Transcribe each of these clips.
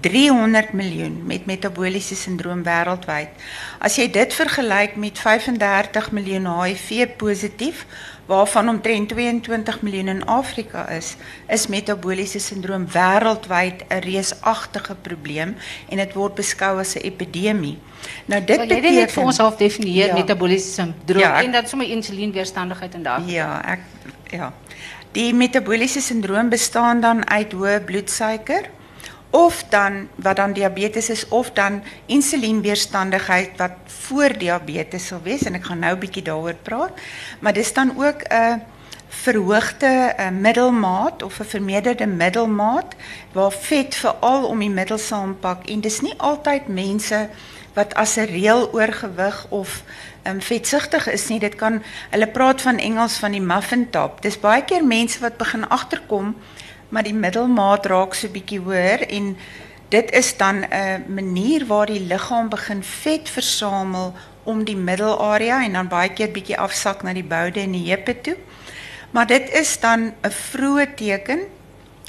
300 miljoen met metabooliese sindroom wêreldwyd. As jy dit vergelyk met 35 miljoen HIV positief waarvan omtrent 22 miljoen in Afrika is, is metabooliese sindroom wêreldwyd 'n reusagtige probleem en dit word beskou as 'n epidemie. Nou dit beteken jy net vir ons half definieer ja, metabooliese sindroom ja, ek, en dat sommer insulienweerstandigheid en daar. Ja, ek ja. Die metabooliese sindroom bestaan dan uit hoë bloedsuiker of dan wat dan diabetes is of dan insulienweerstandigheid wat voor diabetes sal wees en ek gaan nou 'n bietjie daaroor praat. Maar dis dan ook 'n verhoogde uh, middelmaat of 'n vermeerderde middelmaat waar vet veral om die middel saampak en dis nie altyd mense wat as 'n reël oorgewig of um, vetsugtig is nie. Dit kan hulle praat van Engels van die muffin top. Dis baie keer mense wat begin agterkom maar die middelmaat raak so bietjie hoër en dit is dan 'n manier waar die liggaam begin vet versamel om die middelarea en dan baie keer bietjie afsak na die boude en die heupe toe. Maar dit is dan 'n vroeë teken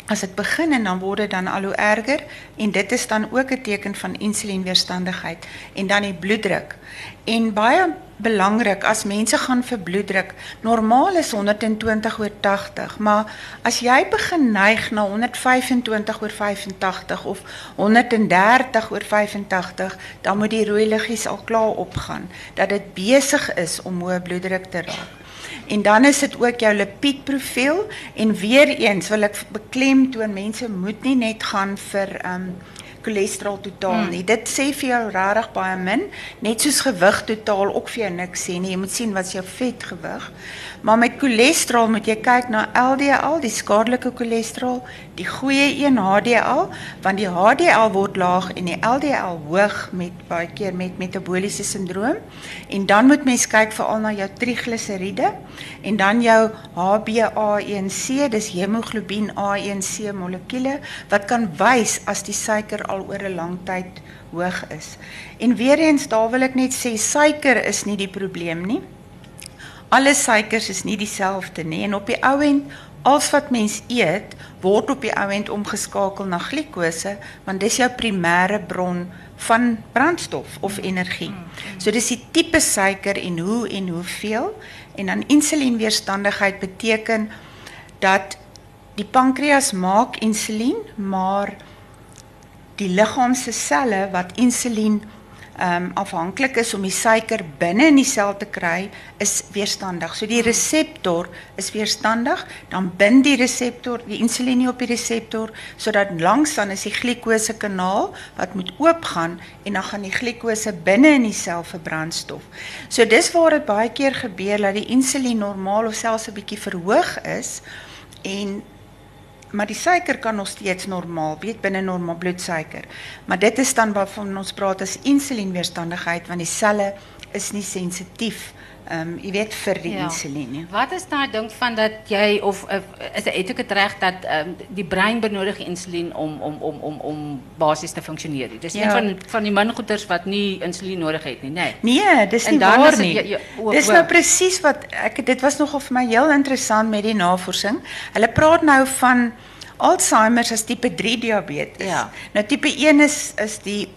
as dit begin en dan word dit dan al hoe erger en dit is dan ook 'n teken van insulienweerstandigheid en dan die bloeddruk. En baie belangrik as mense gaan vir bloeddruk, normaal is 120 oor 80, maar as jy begin neig na 125 oor 85 of 130 oor 85, dan moet die rooi liggies al klaar opgaan dat dit besig is om hoë bloeddruk te raak. En dan is dit ook jou lipiedprofiel en weer eens wil ek beklemtoon mense moet nie net gaan vir um cholesterol totaal nie. Hmm. Dit sê vir jou regtig baie min, net soos gewig totaal ook vir jou niks sê nie. Jy moet sien wat is jou vetgewig. Maar met cholesterol moet jy kyk na LDL, die skadelike cholesterol, die goeie een HDL, want die HDL word laag en die LDL hoog met baie keer met metabooliese sindroom. En dan moet mens kyk veral na jou trigliseriede en dan jou HbA1c, dis hemoglobien A1c molekule wat kan wys as die suiker al oor 'n lang tyd hoog is. En weer eens daar wil ek net sê suiker is nie die probleem nie alle suikers is nie dieselfde nie en op die ou end als wat mens eet word op die ou end omgeskakel na glikose want dis jou primêre bron van brandstof of energie. So dis die tipe suiker en hoe en hoeveel en dan insulienweerstandigheid beteken dat die pankreas maak insulien maar die liggaam se selle wat insulien um, afhanklik is om die suiker binne in die sel te kry, is weerstandig. So die reseptor is weerstandig, dan bind die reseptor die insulien op die reseptor sodat langs dan is die kanaal wat moet oopgaan en dan gaan die glikose binne in die sel vir brandstof. So dis waar dit baie keer gebeur dat die insulien normaal of selfs 'n bietjie verhoog is en maar die suiker kan nog steeds normaal weet binne normaal bloedsuiker. Maar dit is dan waarvan ons praat as insulienweerstandigheid want die selle is nie sensitief ehm um, jy weet vir die ja. nie. Wat is daai ding van dat jy of uh, is dit eintlik reg dat ehm um, die brein benodig insulien om om om om om basies te funksioneer. Dis ja. een van van die mingoeders wat nie insulien nodig het nie, nê. Nee, nee dis nie waar nie. Ja, dis nou presies wat ek dit was nogal vir my heel interessant met die navorsing. Hulle praat nou van Alzheimer as tipe 3 diabetes. Ja. Nou tipe 1 is is die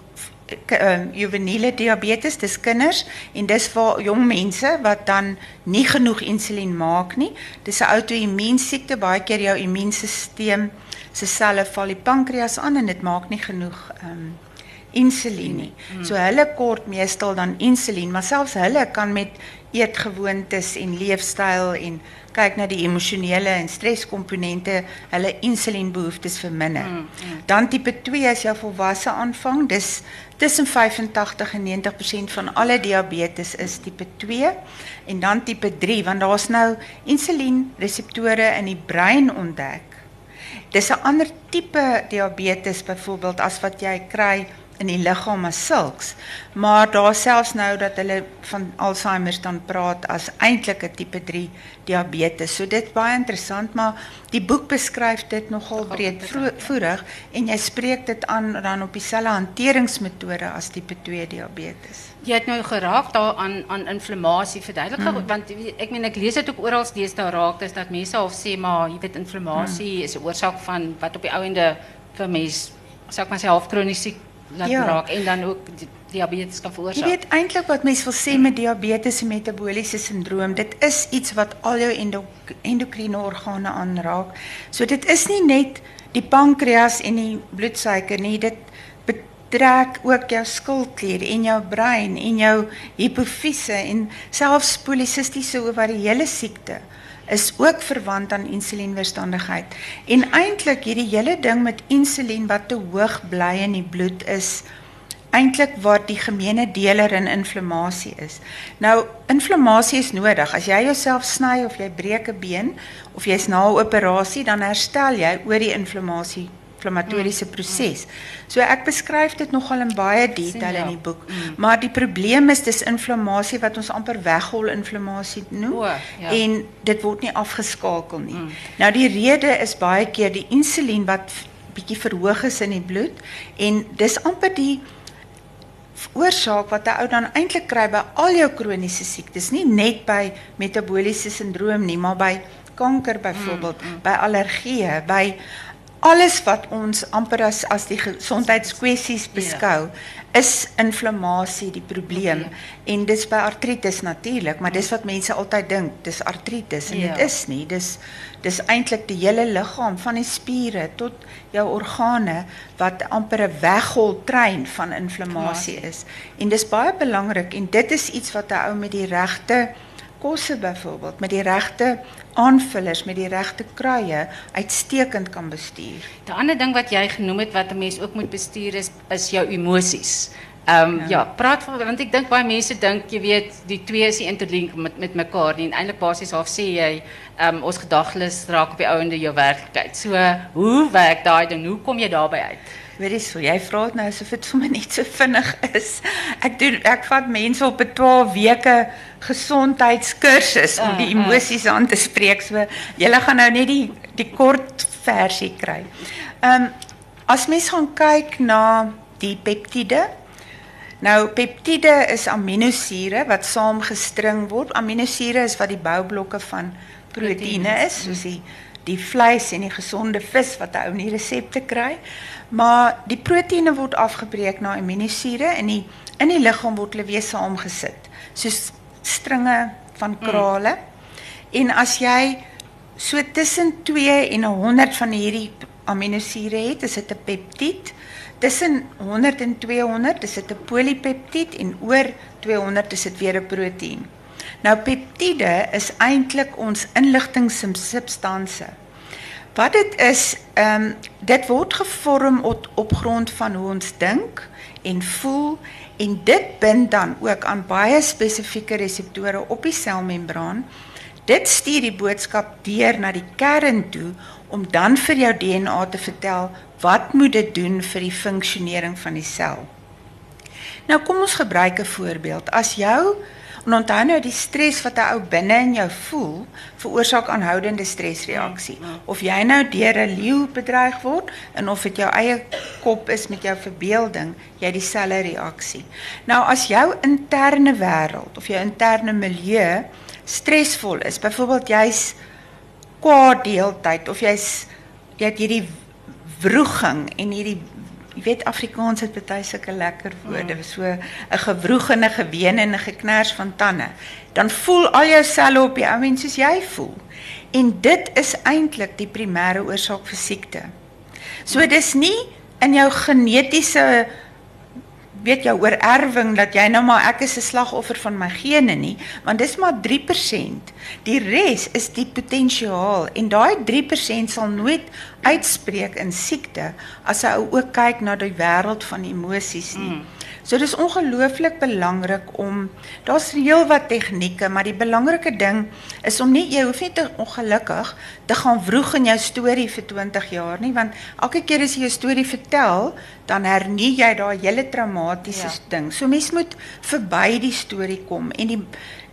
um, juveniele diabetes, dis kinders en dis vir jong mense wat dan nie genoeg insulien maak nie. Dis 'n outoimmuunsiekte, baie keer jou immuunstelsel se selle val die pankreas aan en dit maak nie genoeg um, insulien nie. Mm. So hulle kort meestal dan insulien, maar selfs hulle kan met eetgewoontes en leefstyl en kyk na die emosionele en streskomponente, hulle insulienbehoeftes verminder. Mm, mm. Dan tipe 2 as jy volwasse aanvang, dis tussen 85 en 90% van alle diabetes is tipe 2 en dan tipe 3 want daar's nou insulienreseptore in die brein ontdek. Dis 'n ander tipe diabetes byvoorbeeld as wat jy kry in die liggaam as sulks. Maar daar selfs nou dat hulle van Alzheimer dan praat as eintlik 'n tipe 3 diabetes. So dit baie interessant, maar die boek beskryf dit nogal breedvoerig en jy spreek dit aan dan op dieselfde hanteringsmetode as tipe 2 diabetes. Jy het nou geraak daar aan inflammasie verduidelik mm. want ek meen ek lees dit ook oral deesdae raak dis dat mense al sê maar jy weet inflammasie mm. is 'n oorsaak van wat op die ou ende vir mense zou ik maar zeggen, half ziek laat Ja. raak en dan ook di- diabetes kan Jy veroorsaken. weet eintlik wat mense wil sê met diabetes en metabooliese sindroom, dit is iets wat al jou endo endokrine organe aanraak. So dit is nie net die pankreas en die bloedsuiker nie, dit betrek ook jou skildklier en jou brein en jou hipofise en selfs polisistiese ovariële siekte is ook verwant aan insulienweerstandigheid. En eintlik hierdie hele ding met insulien wat te hoog bly in die bloed is eintlik waar die gemeene deler in inflammasie is. Nou, inflammasie is nodig. As jy jouself sny of jy breek 'n been of jy's na 'n operasie, dan herstel jy oor die inflammasie inflammatoriese proses. So ek beskryf dit nogal in baie detail in die boek. Maar die probleem is dis inflammasie wat ons amper weghol inflammasie noem O, ja. en dit word nie afgeskakel nie. Nou die rede is baie keer die insulien wat bietjie verhoog is in die bloed en dis amper die oorsaak wat 'n ou dan eintlik kry by al jou kroniese siektes, nie net by metabooliese sindroom nie, maar by kanker byvoorbeeld, by allergieë, by alles wat ons amper as as die gesondheidskwessies beskou, is inflammasie die probleem. En dis by artritis natuurlik, maar dis wat mense altyd dink, dis artritis en dit is nie. Dis dis eintlik die hele liggaam van die spiere tot jou organe wat amper 'n weggoltrein van inflammasie is. En dis baie belangrik en dit is iets wat 'n ou met die regte kosse byvoorbeeld, met die regte aanvullers, met die regte kruie uitstekend kan bestuur. De ander ding wat jij genoemd hebt, wat de mens ook moet besturen, is, is jouw emoties. Ehm ja. praat van, want ik denk bij mensen denk je weet, die twee is die interlink met, met elkaar. En eindelijk basis half sê jy, ehm ons gedagtes raak op die ouende jou werklikheid. So, hoe werk daai ding? Hoe kom je daarbij uit? Weet jy so, jy vra dit nou asof dit vir my net so vinnig is. Ek doen ek vat mense op 'n 12 weke gesondheidskursus om die Ah, ah. emosies aan te spreek. So julle gaan nou net die die kort versie kry. Ehm as mens gaan kyk na die peptiede Nou peptiede is aminosure wat saamgestring word. Aminosure is wat die boublokke van proteïene is, soos die die vleis en die gesonde vis wat 'n ou in die resepte kry. Maar die proteïene word afgebreek na aminosure en die in die liggaam word hulle weer saamgesit, soos stringe van krale. En as jy so tussen 2 en 100 van hierdie aminosure het, is dit 'n peptied. Tussen 100 en 200 is dit 'n polipeptied en oor 200 is dit weer 'n proteïen. Nou peptiede is eintlik ons inligtingssubstansie. Wat dit is, ehm um, dit word gevorm op, op grond van hoe ons dink en voel en dit bind dan ook aan baie spesifieke reseptore op die selmembraan. Dit stuur die boodskap deur na die kern toe om dan vir jou DNA te vertel wat moet dit doen vir die funksionering van die sel. Nou kom ons gebruik 'n voorbeeld. As jou en onthou nou die stres wat 'n ou binne in jou voel, veroorsaak aanhoudende stresreaksie. Of jy nou deur 'n leeu bedreig word en of dit jou eie kop is met jou verbeelding, jy het dieselfde reaksie. Nou as jou interne wêreld of jou interne milieu stresvol is, byvoorbeeld jy's kwaad die hele tyd of jy's jy het hierdie wroeging en hierdie jy weet Afrikaans het baie sulke lekker woorde, so 'n gewroeg en 'n geween en 'n geknars van tande. Dan voel al jou selle op die ou mens soos jy voel. En dit is eintlik die primêre oorsaak vir siekte. So dis nie in jou genetiese weet jou oorerwing dat jy nou maar ek is 'n slagoffer van my gene nie, want dis maar 3%. Die res is die potensiaal en daai 3% sal nooit uitspreek in siekte as jy ook kyk na die wêreld van emosies nie. Mm. So dis ongelooflik belangrik om daar's heelwat tegnieke, maar die belangrike ding is om nie jy hoef nie te ongelukkig te gaan vroeg in jou storie vir 20 jaar nie, want elke keer as jy jou storie vertel, dan hernie jy daai hele traumatiese Ja. ja. ding. So mens moet verby die storie kom en die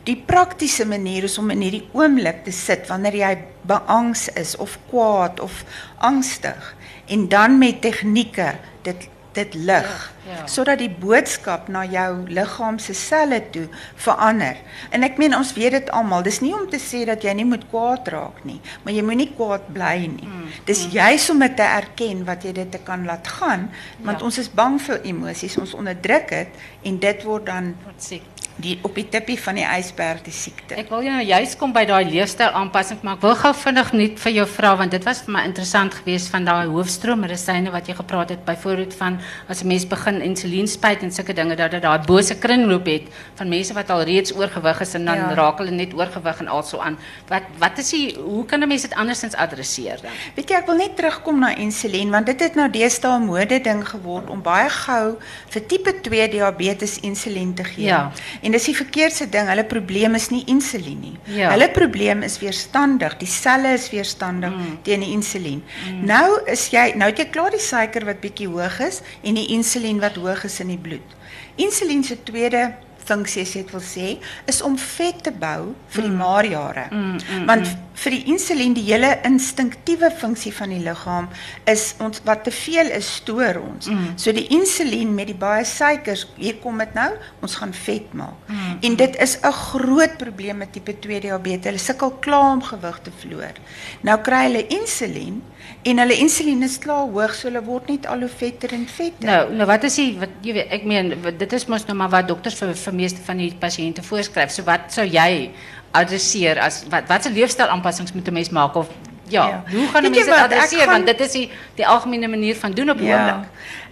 die praktiese manier is om in hierdie oomblik te sit wanneer jy beangs is of kwaad of angstig en dan met tegnieke dit dit lig Ja, ja. sodat die boodskap na jou liggaam se selle toe verander. En ek meen ons weet dit almal. Dis nie om te sê dat jy nie moet kwaad raak nie, maar jy moenie kwaad bly nie. Mm, Dis juis om dit te erken wat jy dit te kan laat gaan, want Ja. ons is bang vir emosies, ons onderdruk dit en dit word dan Wat sê? Die op die tippie van die ysberg die siekte. Ek wil jou nou juist kom by daai leefstyl aanpassing, maar ek wil gou vinnig net vir jou vra want dit was vir my interessant geweest van daai hoofstroommedisyne wat jy gepraat het byvoorbeeld van as 'n mens begin insulien spuit en sulke dinge dat dit daai bose kringloop het van mense wat al reeds oorgewig is en dan Ja. raak hulle net oorgewig en also aan. Wat wat is die hoe kan 'n mens dit andersins adresseer dan? Weet jy, ek wil net terugkom na insulien want dit het nou deesdae 'n mode ding geword om baie gou vir tipe 2 diabetes insulien te gee. Ja. En dis die verkeerdste ding. Hulle probleem is nie insulien nie. Ja. Hulle probleem is weerstandig. Die selle is weerstandig mm. teen die insulien. Mm. Nou is jy nou het jy klaar die suiker wat bietjie hoog is en die insulien wat hoog is in die bloed. Insulien se tweede funksie as jy dit wil sê is om vet te bou vir die maarjare. Mm, mm, Want vir die insulien die hele instinktiewe funksie van die liggaam is ons wat te veel is stoor ons. Mm. So die insulien met die baie suikers, hier kom dit nou, ons gaan vet maak. Mm, En dit is 'n groot probleem met tipe 2 diabetes. Hulle sukkel klaar om gewig te verloor. Nou kry hulle insulien en hulle insulien is klaar hoog, so hulle word net al hoe vetter en vetter. Nou, nou wat is die wat jy weet ek meen dit is mos nou maar wat dokters vir vir meeste van die pasiënte voorskryf. So wat sou jy adresseer as wat watse leefstylaanpassings moet 'n mens maak of ja, Ja. hoe gaan 'n mens dit adresseer gaan- want dit is die die algemene manier van doen op die oomblik.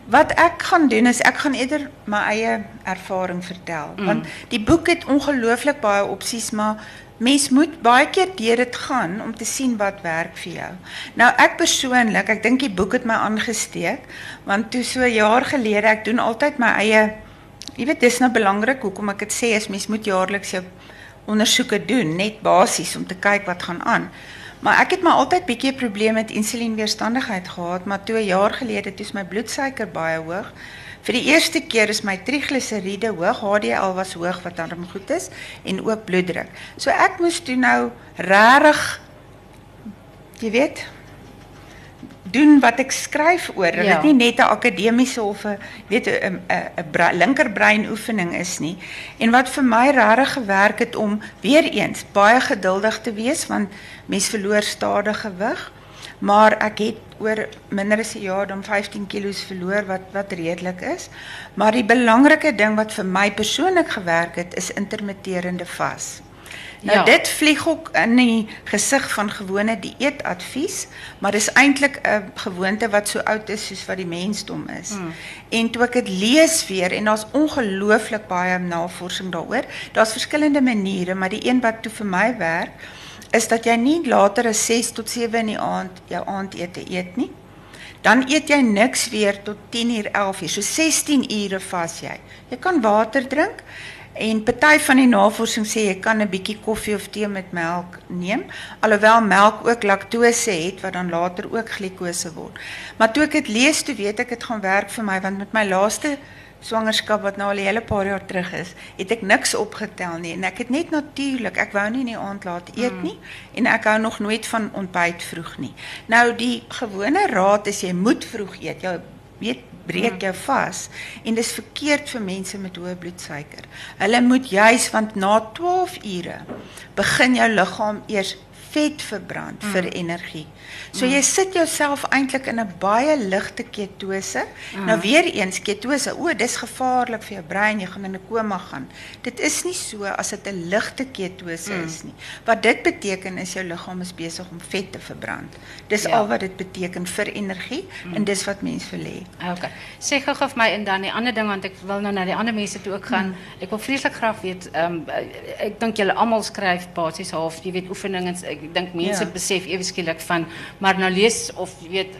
Wat ek gaan doen is ek gaan eerder my eie ervaring vertel mm. want die boek het ongelooflik baie opsies maar mens moet baie keer deur dit gaan om te sien wat werk vir jou. Nou ek persoonlik, ek dink die boek het my aangesteek want toe so jaar gelede ek doen altyd my eie jy weet dis nou belangrik hoekom ek dit sê is mens moet jaarliks jou ondersoeke doen net basies om te kyk wat gaan aan. Maar ek het maar altyd bietjie 'n probleem met insulienweerstandigheid gehad, maar toe 'n jaar gelede toe is my bloedsuiker baie hoog. Vir die eerste keer is my trigliseriede hoog, HDL was hoog wat dan goed is en ook bloeddruk. So ek moes toe nou regtig jy weet doen wat ek skryf oor. Dat Ja. dit nie net 'n akademiese of 'n weet 'n 'n linkerbrein oefening is nie. En wat vir my regtig gewerk het om weer eens baie geduldig te wees want mens verloor stadig gewig. Maar ek het oor minder as 'n jaar dan 15 kg verloor wat wat redelik is. Maar die belangrike ding wat vir my persoonlik gewerk het is intermitterende vas. Nou Ja. dit vlieg ook in die gesig van gewone dieetadvies, maar dis eintlik 'n gewoonte wat so oud is soos wat die mensdom is. Hmm. En toe ek dit lees weer en daar's ongelooflik baie navorsing daaroor. Daar's verskillende maniere, maar die een wat toe vir my werk is dat jy nie later as 6 tot 7 in die aand jou aandete eet nie. Dan eet jy niks weer tot 10 uur 11 uur. So 16 ure vas jy. Jy kan water drink en party van die navorsing sê jy kan 'n bietjie koffie of tee met melk neem, alhoewel melk ook laktose het wat dan later ook glikose word. Maar toe ek dit lees, toe weet ek dit gaan werk vir my want met my laaste swangerskap wat nou al 'n hele paar jaar terug is, het ek niks opgetel nie en ek het net natuurlik, ek wou nie in die aand laat eet nie en ek hou nog nooit van ontbyt vroeg nie. Nou die gewone raad is jy moet vroeg eet. Jou weet breek jou vas en dis verkeerd vir mense met hoë bloedsuiker. Hulle moet juis want na 12 ure begin jou liggaam eers vet verbrand mm. vir energie. So jy sit jouself eintlik in 'n baie ligte ketose. Mm. Nou weer eens ketose, o, dis gevaarlik vir jou brein, jy gaan in 'n koma gaan. Dit is nie so as dit 'n ligte ketose mm. is nie. Wat dit beteken is jou liggaam is besig om vet te verbrand. Dis Ja. al wat dit beteken vir energie mm. en dis wat mens hê. Okay. Sê gou vir my en dan die ander ding want ek wil nou na die ander mense toe ook gaan. Hmm. Ek wil vreeslik graag weet ehm um, ek dink julle almal skryf basies half, jy weet oefeninge. Ek dink mense Ja. besef ewe skielik van maar nou lees of weet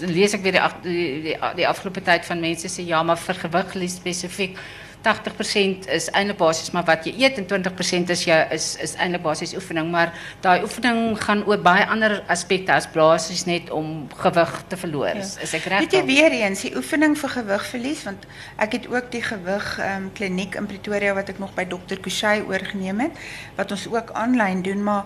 lees ek weer die ag- die, die, die afgelope tyd van mense sê ja, maar vir gewig lees spesifiek 80% is eintlik basies maar wat jy eet en 20% is jou is is eintlik basies oefening, maar daai oefening gaan oor baie ander aspekte as basies net om gewig te verloor. Is, is ek reg? Weet jy weer eens die oefening vir gewigverlies want ek het ook die gewig um, kliniek in Pretoria wat ek nog by dokter Kushay oorgeneem het wat ons ook aanlyn doen maar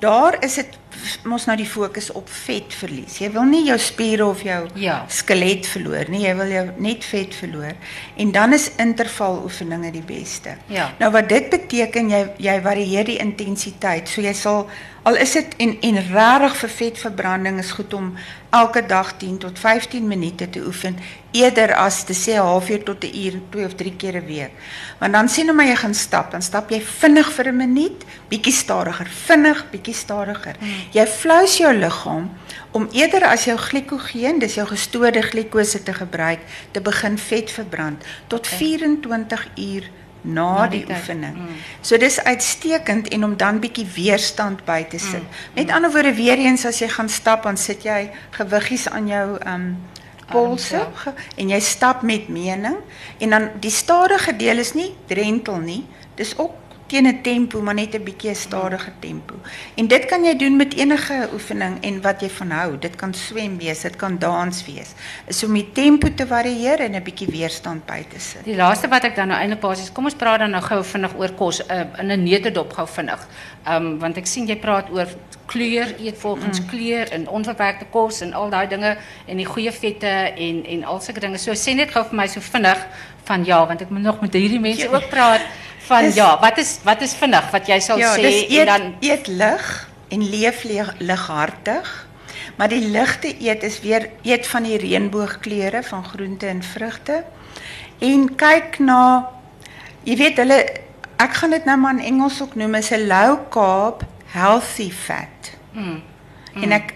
daar is dit mos nou die fokus op vet verlies. Jy wil nie jou spiere of jou Ja. skelet verloor nie. Jy wil jou net vet verloor. En dan is intervaloefeninge die beste. Ja. Nou wat dit beteken jy jy varieer die intensiteit. So jy sal al is dit en en regtig vir vetverbranding is goed om elke dag 10 tot 15 minute te oefen eerder as te sê halfuur tot 'n uur, twee of drie keer 'n week. Want dan sien hoe maar jy gaan stap, dan stap jy vinnig vir 'n minuut, bietjie stadiger, vinnig, bietjie stadiger. Hmm. Jy flous jou liggaam om eerder as jou glikogeen, dis jou gestoorde glikose te gebruik, te begin vet verbrand tot 24 uur na, Na die, oefening. So dis uitstekend en om dan bietjie weerstand by te sit. Met ander woorde weer eens as jy gaan stap, dan sit jy gewiggies aan jou um polse ja. en jy stap met mening en dan die stadige deel is nie drentel nie. Dis ook teen 'n tempo, maar net 'n bietjie 'n stadige tempo. En dit kan jy doen met enige oefening en wat jy van hou. Dit kan swem wees, dit kan dans wees. Is om die tempo te varieer en 'n bietjie weerstand by te sit. Die laaste wat ek dan nou eintlik basies, kom ons praat dan nou gou vinnig oor kos uh, in 'n neutedop gou vinnig. Ehm um, want ek sien jy praat oor kleur, eet volgens mm. kleur en onverwerkte kos en al daai dinge en die goeie vette en en al sulke dinge. So sê net gou vir my so vinnig van ja, want ek moet nog met hierdie mense ook praat van Dis- ja, wat is wat is vinnig wat jy sal Ja, sê dis en eet, dan eet lig en leef lig- lighartig. Maar die ligte eet is weer eet van die reënboogkleure van groente en vrugte. En kyk na jy weet hulle ek gaan dit nou maar in Engels ook noem is 'n low carb healthy fat. mm, en ek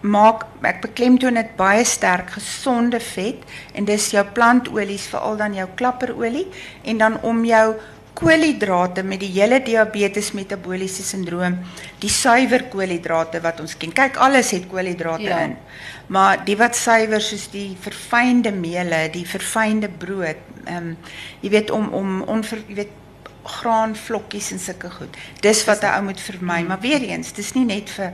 maak ek beklemtoon dit baie sterk gesonde vet en dis jou plantolies veral dan jou klapperolie en dan om jou koolhidrate met die hele diabetes metabooliese sindroom die suiwer koolhidrate wat ons ken kyk alles het koolhidrate Ja. in maar die wat suiwer soos die verfynde meele die verfynde brood ehm jy weet om om onver jy weet graanvlokkies en sulke goed dis wat 'n ou moet vermy maar weer eens dis nie net vir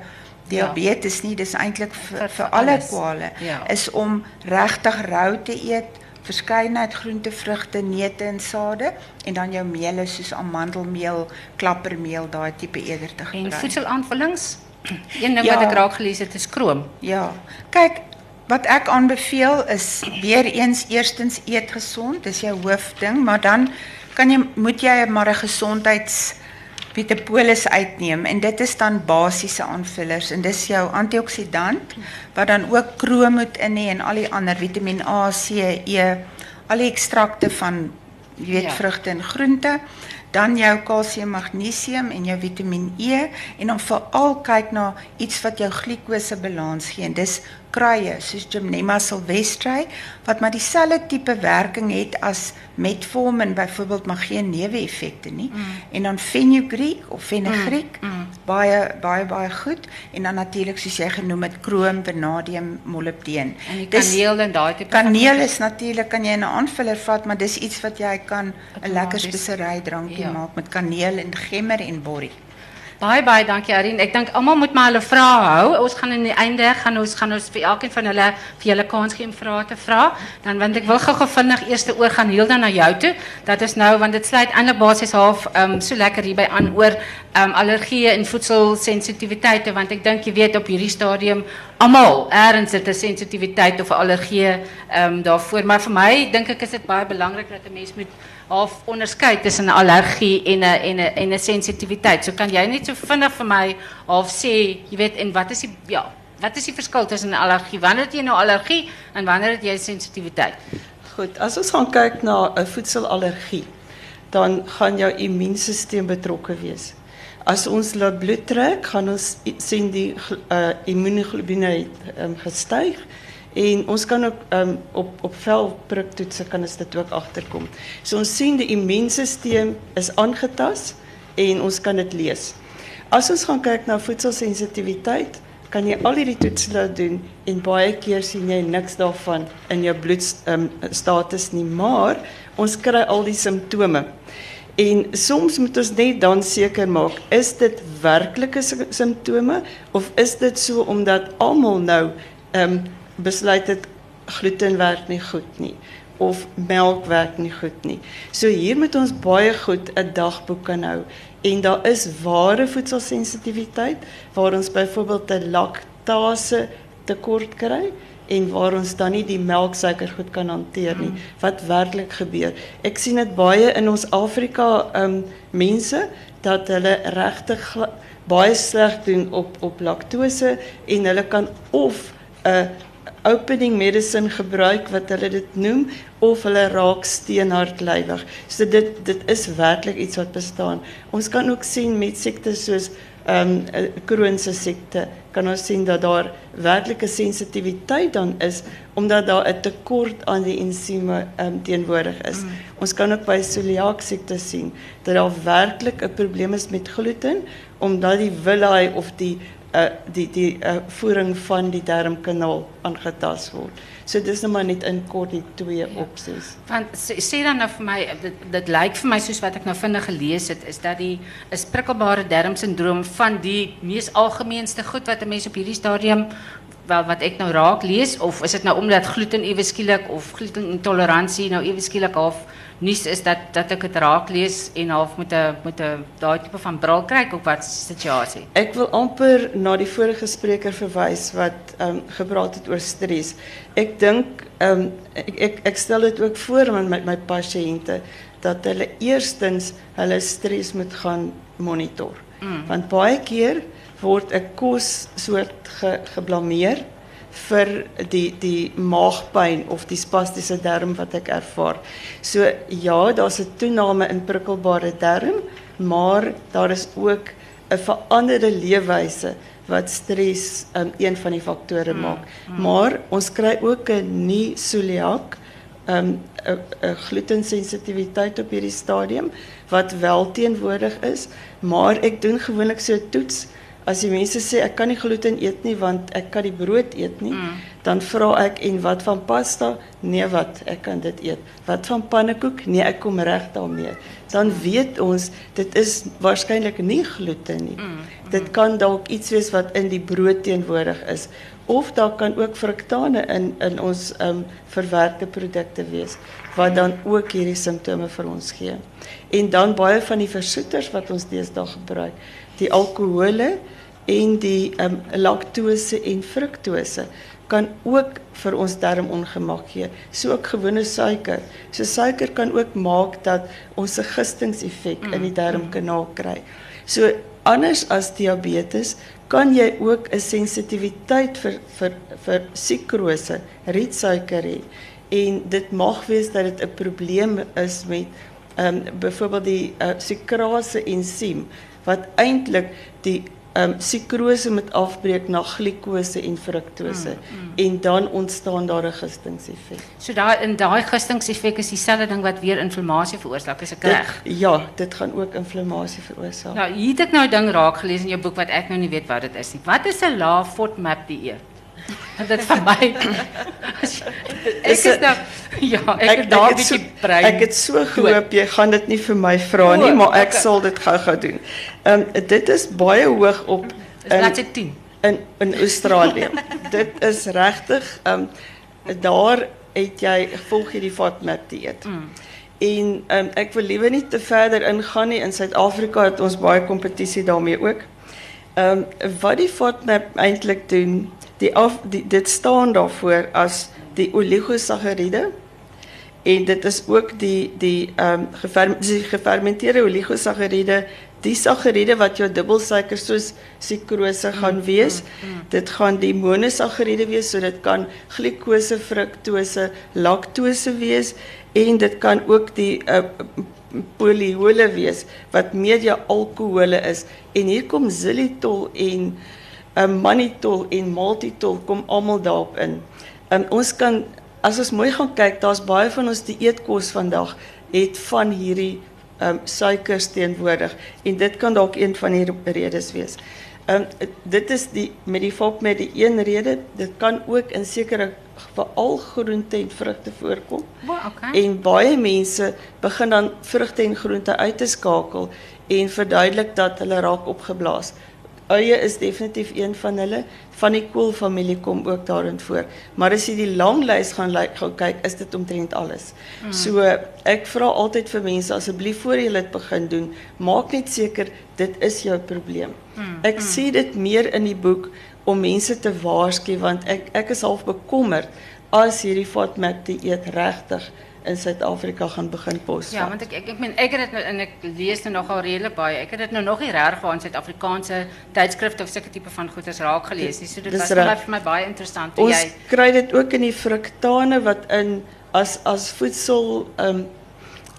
diabetes nie, dis eintlik vir, Vir- alle kwale. Ja. Is om regtig rou te eet, verskeidenheid groente, vrugte, neute en sade en dan jou meele soos amandelmeel, klappermeel, daai tipe eerder te en gebruik. voedselaanvullings. Een ding Ja. wat ek raak gelees het is kroom. Ja. Kyk, wat ek aanbeveel is weer eens eerstens eet gesond, dis jou hoofding, maar dan kan jy moet jy maar 'n gesondheids Vitapolis uitneem en dit is dan basiese aanvullers en dis jou antioksidant wat dan ook krom moet in hê en al die ander Vitamiin A, C, E, al die ekstrakte van jy weet Ja. vrugte en groente, dan jou kalsium, magnesium en jou Vitamiin E en dan veral kyk na iets wat jou glikose balans gee. En dis kruie soos Gymnema sylvestre wat maar dieselfde tipe werking het as metformin byvoorbeeld maar geen neeweffekte nie. Mm. En dan fenugreek of fenugreek mm. mm. baie baie baie goed en dan natuurlik soos jy genoem het krom, vanadium, molibdeen. En kaneel en daai tipe Kaneel is natuurlik kan jy 'n aanvuller vat, maar dis iets wat jy kan 'n lekker spesery drankie ja. maak met kaneel en gemmer en borrie. Baie baie dankie Arin. Ek dink almal moet maar hulle vrae hou. Ons gaan aan die einde gaan ons gaan ons vir elkeen van hulle vir julle kans gee om vrae te vra. Dan want ek wil gou-gou vinnig eers oor gaan heel na jou toe. Dat is nou want dit sluit eintlik basies half ehm um, so lekker hierby aan oor ehm um, allergieë en voedselsensitiwiteite want ek dink jy weet op hierdie stadium almal ergens het 'n sensitiwiteit of ehm daarvoor. Maar vir my dink ek is dit baie belangrik dat 'n mens moet half onderskei tussen 'n allergie en 'n en 'n en 'n sensitiwiteit. So kan jy net so vinnig vir my half sê, jy weet, en wat is die ja, wat is die verskil tussen 'n allergie? Wanneer het jy nou allergie en wanneer het jy sensitiwiteit? Goed, as ons gaan kyk na 'n voedselallergie, dan gaan jou immuunstelsel betrokke wees. As ons laat bloed trek, gaan ons sien die uh, immunoglobine um, gestyg en ons kan ook um, op op velpriktoetse kan ons dit ook agterkom. So ons sien die immuunstelsel is aangetast en ons kan dit lees. As ons gaan kyk na voedselsensitiwiteit, kan jy al hierdie toetse laat doen en baie keer sien jy niks daarvan in jou bloedstatus nie, maar ons kry al die simptome. En soms moet ons net dan seker maak, is dit werklike si- simptome of is dit so omdat almal nou ehm um, besluit het gluten werk nie goed nie of melk werk nie goed nie. So hier moet ons baie goed 'n dagboek kan hou. En daar is ware voedselsensitiwiteit waar ons byvoorbeeld 'n laktase tekort kry en waar ons dan nie die melksuiker goed kan hanteer nie. Wat werklik gebeur. Ek sien dit baie in ons Afrika um mense dat hulle regtig baie sleg doen op op laktose en hulle kan of 'n opening medicine gebruik wat hulle dit noem of hulle raak steenhardlywig. So dit dit is werklik iets wat bestaan. Ons kan ook sien met siektes soos ehm um, kroniese siekte kan ons sien dat daar werklike sensitiwiteit dan is omdat daar 'n tekort aan die ensieme um, teenwoordig is. Mm. Ons kan ook by celiaak siekte sien dat daar werklik 'n probleem is met gluten omdat die villi of die uh, die die uh, voering van die darmkanaal aangetast word. So dis nou maar net in kort die twee ja. opsies. Want sê, sê dan nou vir my dit dit lyk vir my soos wat ek nou vinnig gelees het is dat die is prikkelbare darmsindroom van die mees algemeenste goed wat 'n mens op hierdie stadium wel wat ek nou raak lees of is dit nou omdat gluten ewe skielik of glutenintoleransie nou ewe skielik half nuus is dat dat ek dit raak lees en half met 'n met 'n daai tipe van bril kry of wat situasie. Ek wil amper na die vorige spreker verwys wat ehm um, gepraat het oor stres. Ek dink ehm um, ek, ek ek stel dit ook voor aan my my pasiënte dat hulle eerstens hulle stres moet gaan monitor. Mm. Want baie keer word 'n kos soort ge, geblameer vir die die maagpyn of die spastiese darm wat ek ervaar. So ja, daar's 'n toename in prikkelbare darm, maar daar is ook 'n veranderde leefwyse wat stres um, een van die faktore maak. Mm, mm. Maar ons kry ook 'n nie celiac 'n um, 'n glutensensitiwiteit op hierdie stadium wat wel teenwoordig is, maar ek doen gewoonlik so 'n toets As die mense sê ek kan nie gluten eet nie want ek kan die brood eet nie, mm. dan vra ek en wat van pasta? Nee, wat? Ek kan dit eet. Wat van pannekoek? Nee, ek kom reg daarmee. Dan weet ons dit is waarskynlik nie gluten nie. Mm. Mm. Dit kan dalk iets wees wat in die brood teenwoordig is of daar kan ook fruktane in in ons um verwerkte produkte wees wat dan ook hierdie simptome vir ons gee. En dan baie van die versoeters wat ons deesdae gebruik die alkohole en die um, laktose en fruktose kan ook vir ons darmongemak gee. So ook gewone suiker. So suiker kan ook maak dat ons 'n gistingseffek mm. in die darmkanaal kry. So anders as diabetes kan jy ook 'n sensitiwiteit vir vir vir sukrose, rietsuiker hê. En dit mag wees dat dit 'n probleem is met ehm um, byvoorbeeld die uh, sukrase ensiem wat eintlik die um, sukrose met afbreek na glikose en fruktose mm, mm. en dan ontstaan daar 'n gistingseffek. So daai in daai gistingseffek is dieselfde ding wat weer inflammasie veroorsaak, is ek reg? Ja, dit gaan ook inflammasie veroorsaak. Nou, hier het ek nou 'n ding raak gelees in jou boek wat ek nou nie weet wat dit is nie. Wat is 'n lae FODMAP dieet? Dit vir my. ek is nou ja, ek, ek het daar 'n bietjie brein. Ek het so gehoop jy gaan dit nie vir my vra nie, maar ek sal dit gou-gou doen. Ehm um, dit is baie hoog op in dit 10? In in Australië. dit is regtig ehm um, daar het jy volg jy die FODMAP dieet. Mm. En um, ek wil liever nie te verder ingaan nie. In Suid-Afrika het ons baie kompetisie daarmee ook. Ehm um, wat die FODMAP eintlik doen die af die, dit staan daarvoor as die oligosakkaride en dit is ook die die ehm um, gefermenteerde oligosakkaride die sakkaride wat jou dubbelsuiker soos sukrose gaan mm, wees mm, mm. dit gaan die monosakkaride wees so dit kan glikose fruktose laktose wees en dit kan ook die uh, poliehole wees wat media alkohole is en hier kom xylitol en 'n mannitol en maltitol kom almal daarop in. En ons kan as ons mooi gaan kyk, daar's baie van ons dieetkos vandag het van hierdie ehm um, suikers teenwoordig en dit kan dalk een van die redes wees. Ehm um, dit is die met die fop met die een rede, dit kan ook in sekere veral groente en vrugte voorkom. Okay. En baie mense begin dan vrugte en groente uit te skakel en verduidelik dat hulle raak opgeblaas Uie is definitief een van hulle. Van die koolfamilie kom ook daarin voor. Maar as jy die lang lys gaan like, gaan kyk, is dit omtrent alles. Mm. So ek vra altyd vir mense asseblief voor jy dit begin doen, maak net seker dit is jou probleem. Mm. Ek mm. sê dit meer in die boek om mense te waarsku want ek ek is half bekommerd as hierdie FODMAP dieet regtig in Suid-Afrika gaan begin posvat. Ja, want ek ek ek meen ek het dit nou en ek lees nou nogal redelik baie. Ek het dit nou nog nie reg waar in Suid-Afrikaanse tydskrifte of sulke tipe van goeders raak gelees nie. So dit was my, vir my baie interessant toe jy Ons kry dit ook in die fruktane wat in as as voedsel um,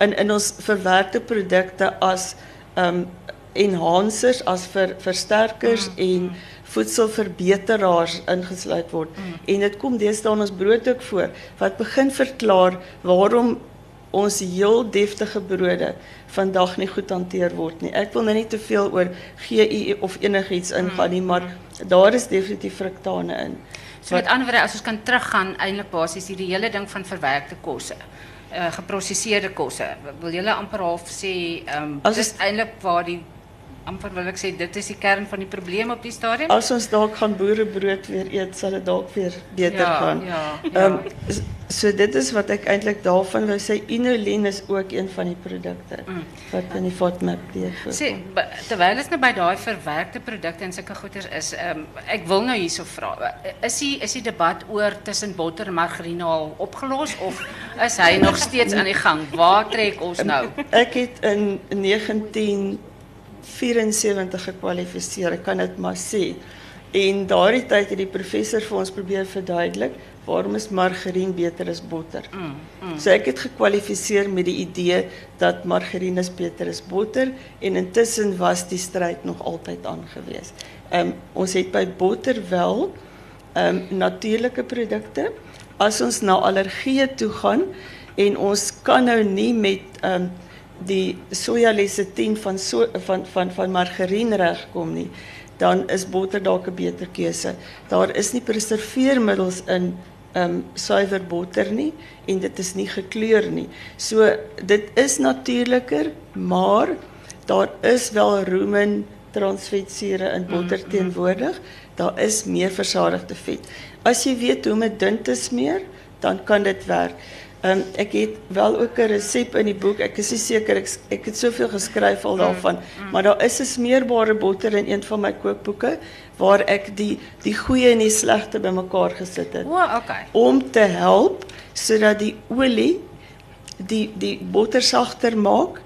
in in ons verwerkte produkte as um, enhancers as vir versterkers mm, en mm voedselverbeteraars ingesluit word. Mm. En dit kom deesdae ons brood ook voor wat begin verklaar waarom ons heel deftige brode vandag nie goed hanteer word nie. Ek wil nou nie te veel oor GI of enigiets ingaan nie, maar mm. daar is definitief fruktane in. So met ander woorde, as ons kan teruggaan eintlik basies hierdie hele ding van verwerkte kosse. Uh, geprosesseerde kosse. Wil julle amper half sê, ehm um, dis eintlik waar die amper wil ek sê dit is die kern van die probleem op die stadium. As ons dalk gaan boerebrood weer eet, sal dit dalk weer beter ja, gaan. Ja. Ehm ja. um, so dit is wat ek eintlik daarvan wou sê inulien is ook een van die produkte mm. wat in die FODMAP voorkom. Sê terwyl ons nou by daai verwerkte produkte en sulke goeders is, ehm um, ek wil nou hierso vra. Is die is die debat oor tussen botter en margarine al opgelos of is hy nog steeds aan die gang? Waar trek ons nou? Ek het in 19 74 gekwalifiseer, ek kan dit maar sê. En daardie tyd het die professor vir ons probeer verduidelik waarom is margarine beter as botter. Mm, mm. So ek het gekwalifiseer met die idee dat margarine is beter as botter en intussen was die stryd nog altyd aangewees. Ehm um, ons het by botter wel ehm um, natuurlike produkte. As ons na allergieë toe gaan en ons kan nou nie met ehm um, die sojalesitien van so, van van van margarine regkom nie, dan is botter dalk 'n beter keuse. Daar is nie preserveermiddels in ehm um, suiwer botter nie en dit is nie gekleur nie. So dit is natuurliker, maar daar is wel rumen transvetsure in botter mm, mm. teenwoordig. Daar is meer versadigde vet. As jy weet hoe om dit dun te smeer, dan kan dit werk. Um, ek het wel ook 'n resep in die boek. Ek is nie seker ek ek het soveel geskryf al daarvan, mm, mm. maar daar is 'n smeerbare botter in een van my kookboeke waar ek die die goeie en die slegte bymekaar gesit het. O, okay. Om te help sodat die olie die die botter sagter maak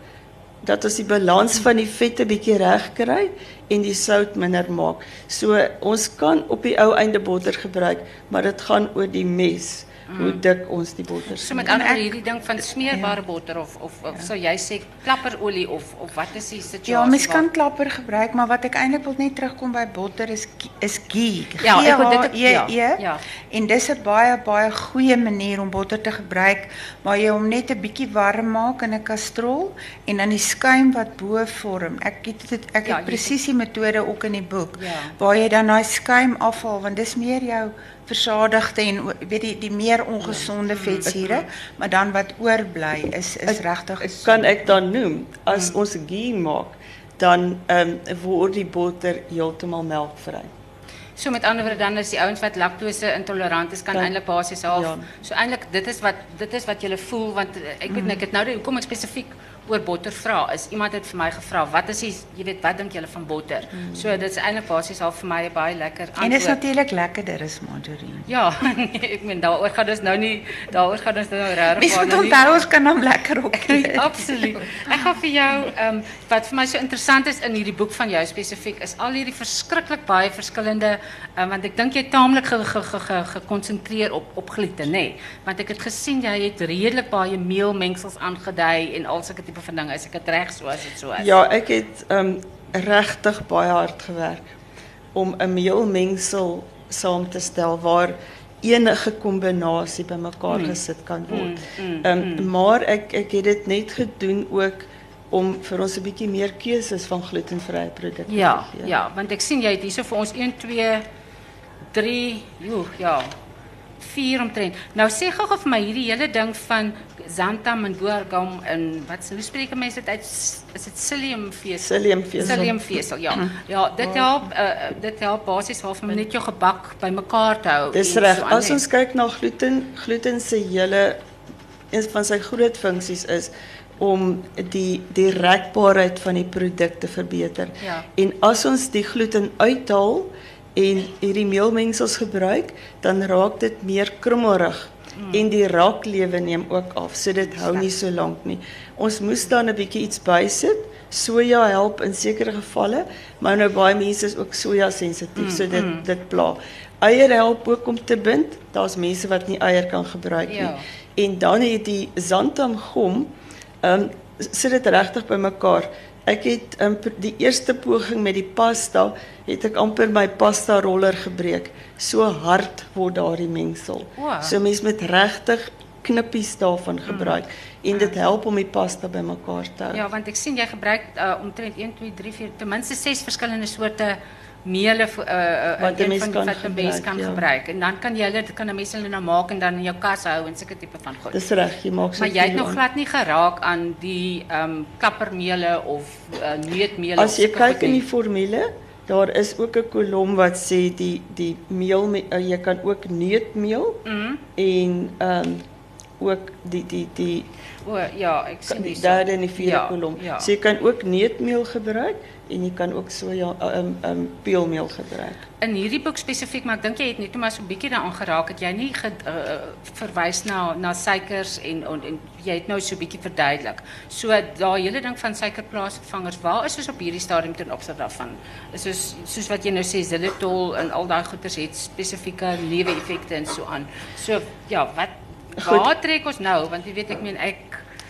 dat ons die balans van die vette bietjie reg kry en die sout minder maak. So ons kan op die ou einde botter gebruik, maar dit gaan oor die mes hoe mm. dik ons die botter smeer. So met ander hierdie ding van smeerbare ja. botter of of, of ja. sou jy sê klapperolie of of wat is die situasie? Ja, mens kan klapper gebruik, maar wat ek eintlik wil net terugkom by botter is is ghee. Ja, ek wil dit ja, ja. ja. En dis 'n baie baie goeie manier om botter te gebruik, waar jy hom net 'n bietjie warm maak in 'n kastrol en dan die skuim wat bo vorm. Ek het dit ek ja, het presies die metode ook in die boek ja. waar jy dan daai skuim afhaal want dis meer jou versadigde en weet die die meer ongezonde vetsure, maar dan wat oorbly is is regtig Kan ek dan noem as mm. ons ghee maak, dan ehm um, word die botter heeltemal melkvry. So met ander woorde dan is die ouens wat laktose intolerant is kan eintlik basies half. Ja. So eintlik dit is wat dit is wat jy voel want eh, ek weet mm. ek het nou hoekom ek spesifiek oor botter vra is iemand het vir my gevra wat is die jy weet wat dink julle van botter? Mm. so dit is eintlik basies al vir my baie lekker antwoord en is natuurlik lekkerder as margarine. Ja nee, ek meen daaroor gaan ons nou nie daaroor gaan ons nou regtig Mens moet onthou ons kan hom lekker ook absoluut. Ek gaan vir jou um, wat vir my so interessant is in hierdie boek van jou spesifiek is al hierdie verskriklik baie verskillende um, want dink jy taamlik gekonsentreer ge, ge, ge, op op glitte nê nee? want ek het gesien jy het redelik baie meelmengsels aangedui en al sulke tipe van ding as ek dit reg so as dit so is. Ja, ek het um regtig baie hard gewerk om 'n meelmengsel saam te stel waar enige kombinasie bymekaar mm. gesit kan word. Ehm mm, mm, um, maar ek ek het dit net gedoen ook om vir ons 'n bietjie meer keuses van glutenvrye produkte ja, te gee. Ja, want ek sien jy het hierso vir ons 1 2 3, joh, ja. 4 omtrent. Nou sê gou-gou vir my hierdie hele ding van xanthan en boergam en wat hoe spreek mense dit uit? Is dit psylliumvesel? Psylliumvesel. Psylliumvesel, ja. Ja, dit help uh, dit help basies waarvan net jou gebak bymekaar te hou. Dis reg. so As ons kyk na gluten, gluten se hele een van sy groot funksies is om die die rekbaarheid van die produk te verbeter. Ja. En as ons die gluten uithaal en hierdie meelmengsels gebruik, dan raak dit meer krummelrig mm. en die raaklewe neem ook af. So dit hou nie so lank nie. Ons moes dan 'n bietjie iets bysit. Soja help in sekere gevalle, maar nou baie mense is ook soja sensitief, so dit dit pla. Eier help ook om te bind. Daar's mense wat nie eier kan gebruik nie. Ja. En dan het die xanthamgom, ehm um, sit dit regtig bymekaar. Ek het um, die eerste poging met die pasta, het ek amper my pasta roller gebreek. So hard word daardie mengsel. Wow. So mens moet regtig knippies daarvan gebruik en dit help om die pasta bymekaar te hou. Ja, want ek sien jy gebruik uh, omtrent 1 2 3 4 ten minste 6 verskillende soorte meele uh, uh, Wat 'n mens van kan wat 'n mens gebruik, kan ja. gebruik. En dan kan jy hulle kan 'n mens hulle nou maak en dan in jou kas hou en sulke tipe van goed. Dis reg, jy maak so maar jy het nog glad nie geraak aan die ehm um, klappermeele of uh, neutmeele As jy kyk in die formule, daar is ook 'n kolom wat sê die die meel uh, jy kan ook neutmeel Mhm. en ehm um, ook die die die O ja, ek sien die derde en die vierde ja, kolom. Ja. So jy kan ook neutmeel gebruik en jy kan ook soja ehm um, um, peelmeel gebruik. in hierdie boek spesifiek, maar ek dink jy het net maar so 'n bietjie daaraan geraak het jy nie ge, uh, verwys na na suikers en, en en jy het nou so 'n bietjie verduidelik. So daai hele ding van suikerplaasvervangers, waar is ons op hierdie stadium ten opsigte daarvan? Is soos soos wat jy nou sê xylitol en al daai goeters het spesifieke neeweffekte en so aan. So ja, wat. Waar trek ons nou? Want jy weet ek meen ek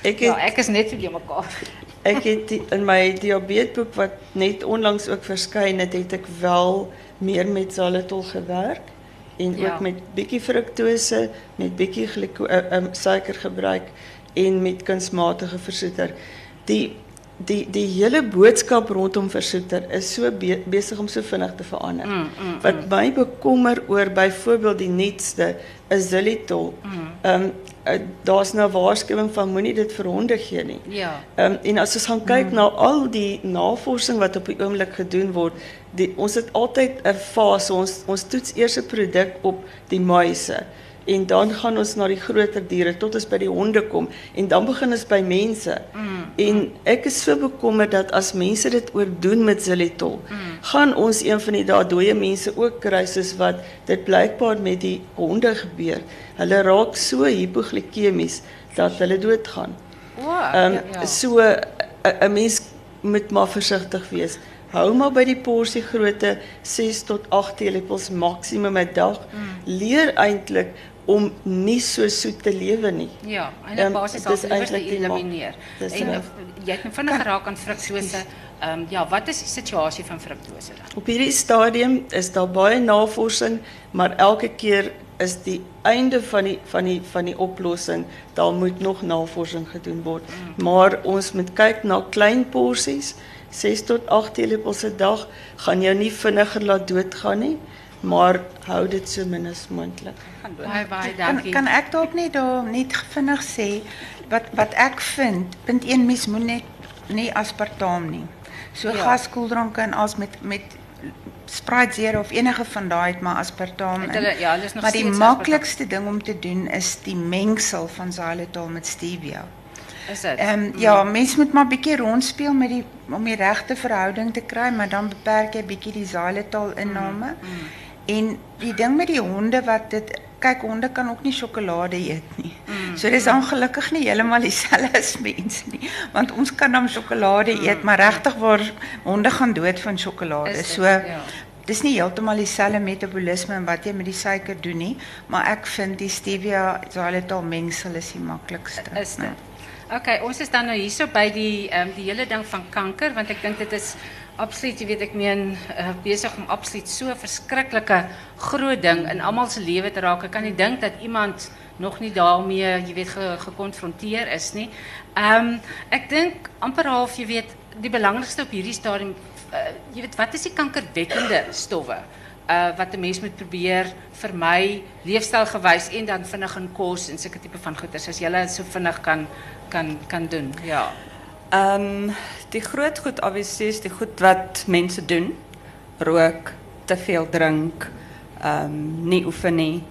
Ek ja, het- ek is net jou mekaar. Ek het die, in my diabetesboek wat net onlangs ook verskyn het, het ek wel meer met xylitol gewerk en Ja. ook met bietjie fruktose, met bietjie gliko uh, um, suiker gebruik en met kunsmatige versoeter. Die die die hele boodskap rondom versoeter is so be besig om so vinnig te verander. Mm, mm, Wat my bekommer oor byvoorbeeld die nuutste is. Mm. Ehm um, uh, daar's nou waarskuwing van moenie dit vir honde gee nie. Ja. Ehm um, en as ons gaan kyk na al die navorsing wat op die oomblik gedoen word, die, ons het altyd 'n fase ons ons toets eers 'n produk op die muise en dan gaan ons na die groter diere tot ons by die honde kom en dan begin ons by mense. Mm. En ek is so bekommerd dat as mense dit oordoen met xylitol, gaan ons een van die dae dooie mense ook kry soos wat dit blykbaar met die honde gebeur. Hulle raak so hipoglykemies dat hulle doodgaan. Wow. Ehm ja, ja. so 'n mens moet maar versigtig wees. Hou maar by die porsie grootte 6 tot 8 teelepels maksimum 'n dag. Leer eintlik om nie so soet te lewe nie. Ja, en um, basies dis al die die ma- elimineer. dis En jy het nou vinnig geraak aan fruktose. Ehm um, ja, wat is die situasie van fruktose dan? Op hierdie stadium is daar baie navorsing, maar elke keer is die einde van die van die van die oplossing, daar moet nog navorsing gedoen word. Maar ons moet kyk na klein porsies, 6 tot 8 teelepels 'n dag gaan jou nie vinniger laat doodgaan nie, maar hou dit so min as moontlik. Gaan doen. Baie baie Kan dankie. kan ek dalk net daar net vinnig sê wat wat ek vind, punt 1 mens moet net nie aspartaam nie. So Ja. gaskoeldranke en as met met Sprite Zero of enige van daai het maar aspartaam in. hulle- ja, hulle is nog maar die maklikste ding om te doen is die mengsel van xylitol met stevia. Is dit? Ehm um, ja, mens moet maar bietjie rondspeel met die om die regte verhouding te kry, maar dan beperk jy bietjie die xylitol inname. Mm, En die ding met die honde wat dit kyk honde kan ook nie sjokolade eet nie. Mm, So dis ongelukkig nie heeltemal dieselfde as mense nie, want ons kan dan sjokolade eet, maar regtig waar honde gaan dood van sjokolade. Mm, Is dit, So ja. dis nie heeltemal dieselfde metabolisme en wat jy met die suiker doen nie, maar ek vind die stevia xylitol mengsel is die maklikste. Is dit? Okay, ons is dan nou hierso by die ehm um, die hele ding van kanker want ek dink dit is absoluut, jy weet ek meen uh, besig om absoluut so verskriklike groot ding in almal se lewe te raak. Ek kan nie dink dat iemand nog nie daarmee, jy weet, ge, is nie. Ehm um, ek dink amper half, jy weet, die belangrikste op hierdie stadium uh, jy weet wat is die kankerwekkende stowwe uh wat 'n mens moet probeer vermy leefstylgewys en dan vinnig in kos en sulke tipe van goeders as jy so vinnig kan kan kan doen. Ja. Ehm die groot goed obviously is die goed wat mense doen. Rook, te veel drink, ehm um, nie oefen nie.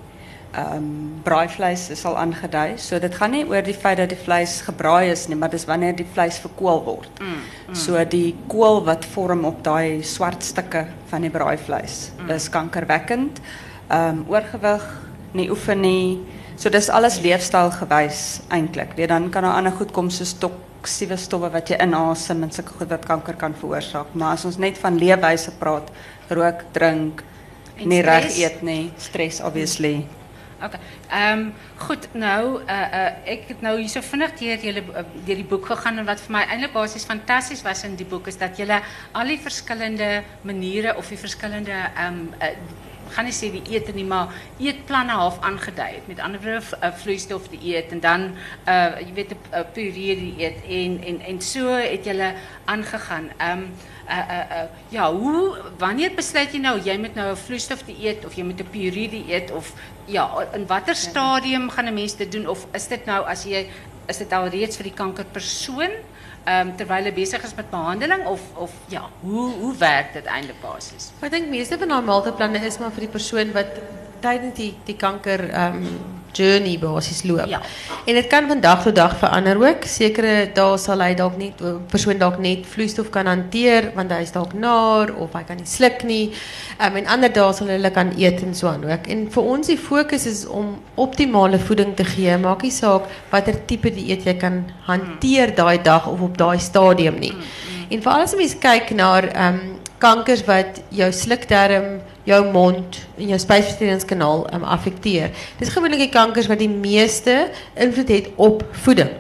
Ehm um, braaivleis is al aangedui. So dit gaan nie oor die feit dat die vleis gebraai is nie, maar dis wanneer die vleis verkoel word. Mm, mm. So die kool wat vorm op daai swart stukke van die braaivleis mm. is kankerwekkend. Ehm um, oorgewig, nie oefen nie. So dis alles leefstylgewys eintlik. Weet dan kan daar ander goed kom soos toksiewe stowwe wat jy inasem en sulke goed wat kanker kan veroorsaak. Maar as ons net van leefwyse praat, rook, drink, en nie reg eet nie, stress obviously. Oké. Ehm um, goed, nou uh uh ek het nou hierso vinnig deur julle uh, deur die boek gegaan en wat vir my eintlik basies fantasties was in die boek is dat julle al die verskillende maniere of die verskillende ehm um, gaan nie sê die ete nie, maar eetplanne half aangedui. Met ander woorde 'n dieet en dan uh jy weet 'n puree dieet en en en so het julle aangegaan. Um, uh, uh, ja, hoe, wanneer besluit je nou, jij moet nou een vloeistof of je moet een puree dieet of ja, in watter stadium gaan een mens dit doen of is dit nou als je is dit al reeds vir die kankerpersoon um, terwyl hy besig is met behandeling of of ja, hoe hoe werk dit eintlik basies? Ek dink meeste van daai maaltydplanne is maar vir die persoon wat tydens die die kanker um, journey basis loop. Ja. En dit kan van dag tot dag verander ook. Sekere dae sal hy dalk net persoon dalk net vloeistof kan hanteer want hy is dalk naar of hy kan nie sluk nie. Um, en ander dae sal hulle kan eet en so aan ook. En vir ons die fokus is om optimale voeding te gee. Maak nie saak watter tipe dieet jy kan hanteer daai dag of op daai stadium nie. En veral as jy kyk na ehm um, kankers wat jou slukdarm jou mond en jou spysverteringskanaal um, affekteer. Dis gewoonlik die kankers wat die meeste invloed het op voeding.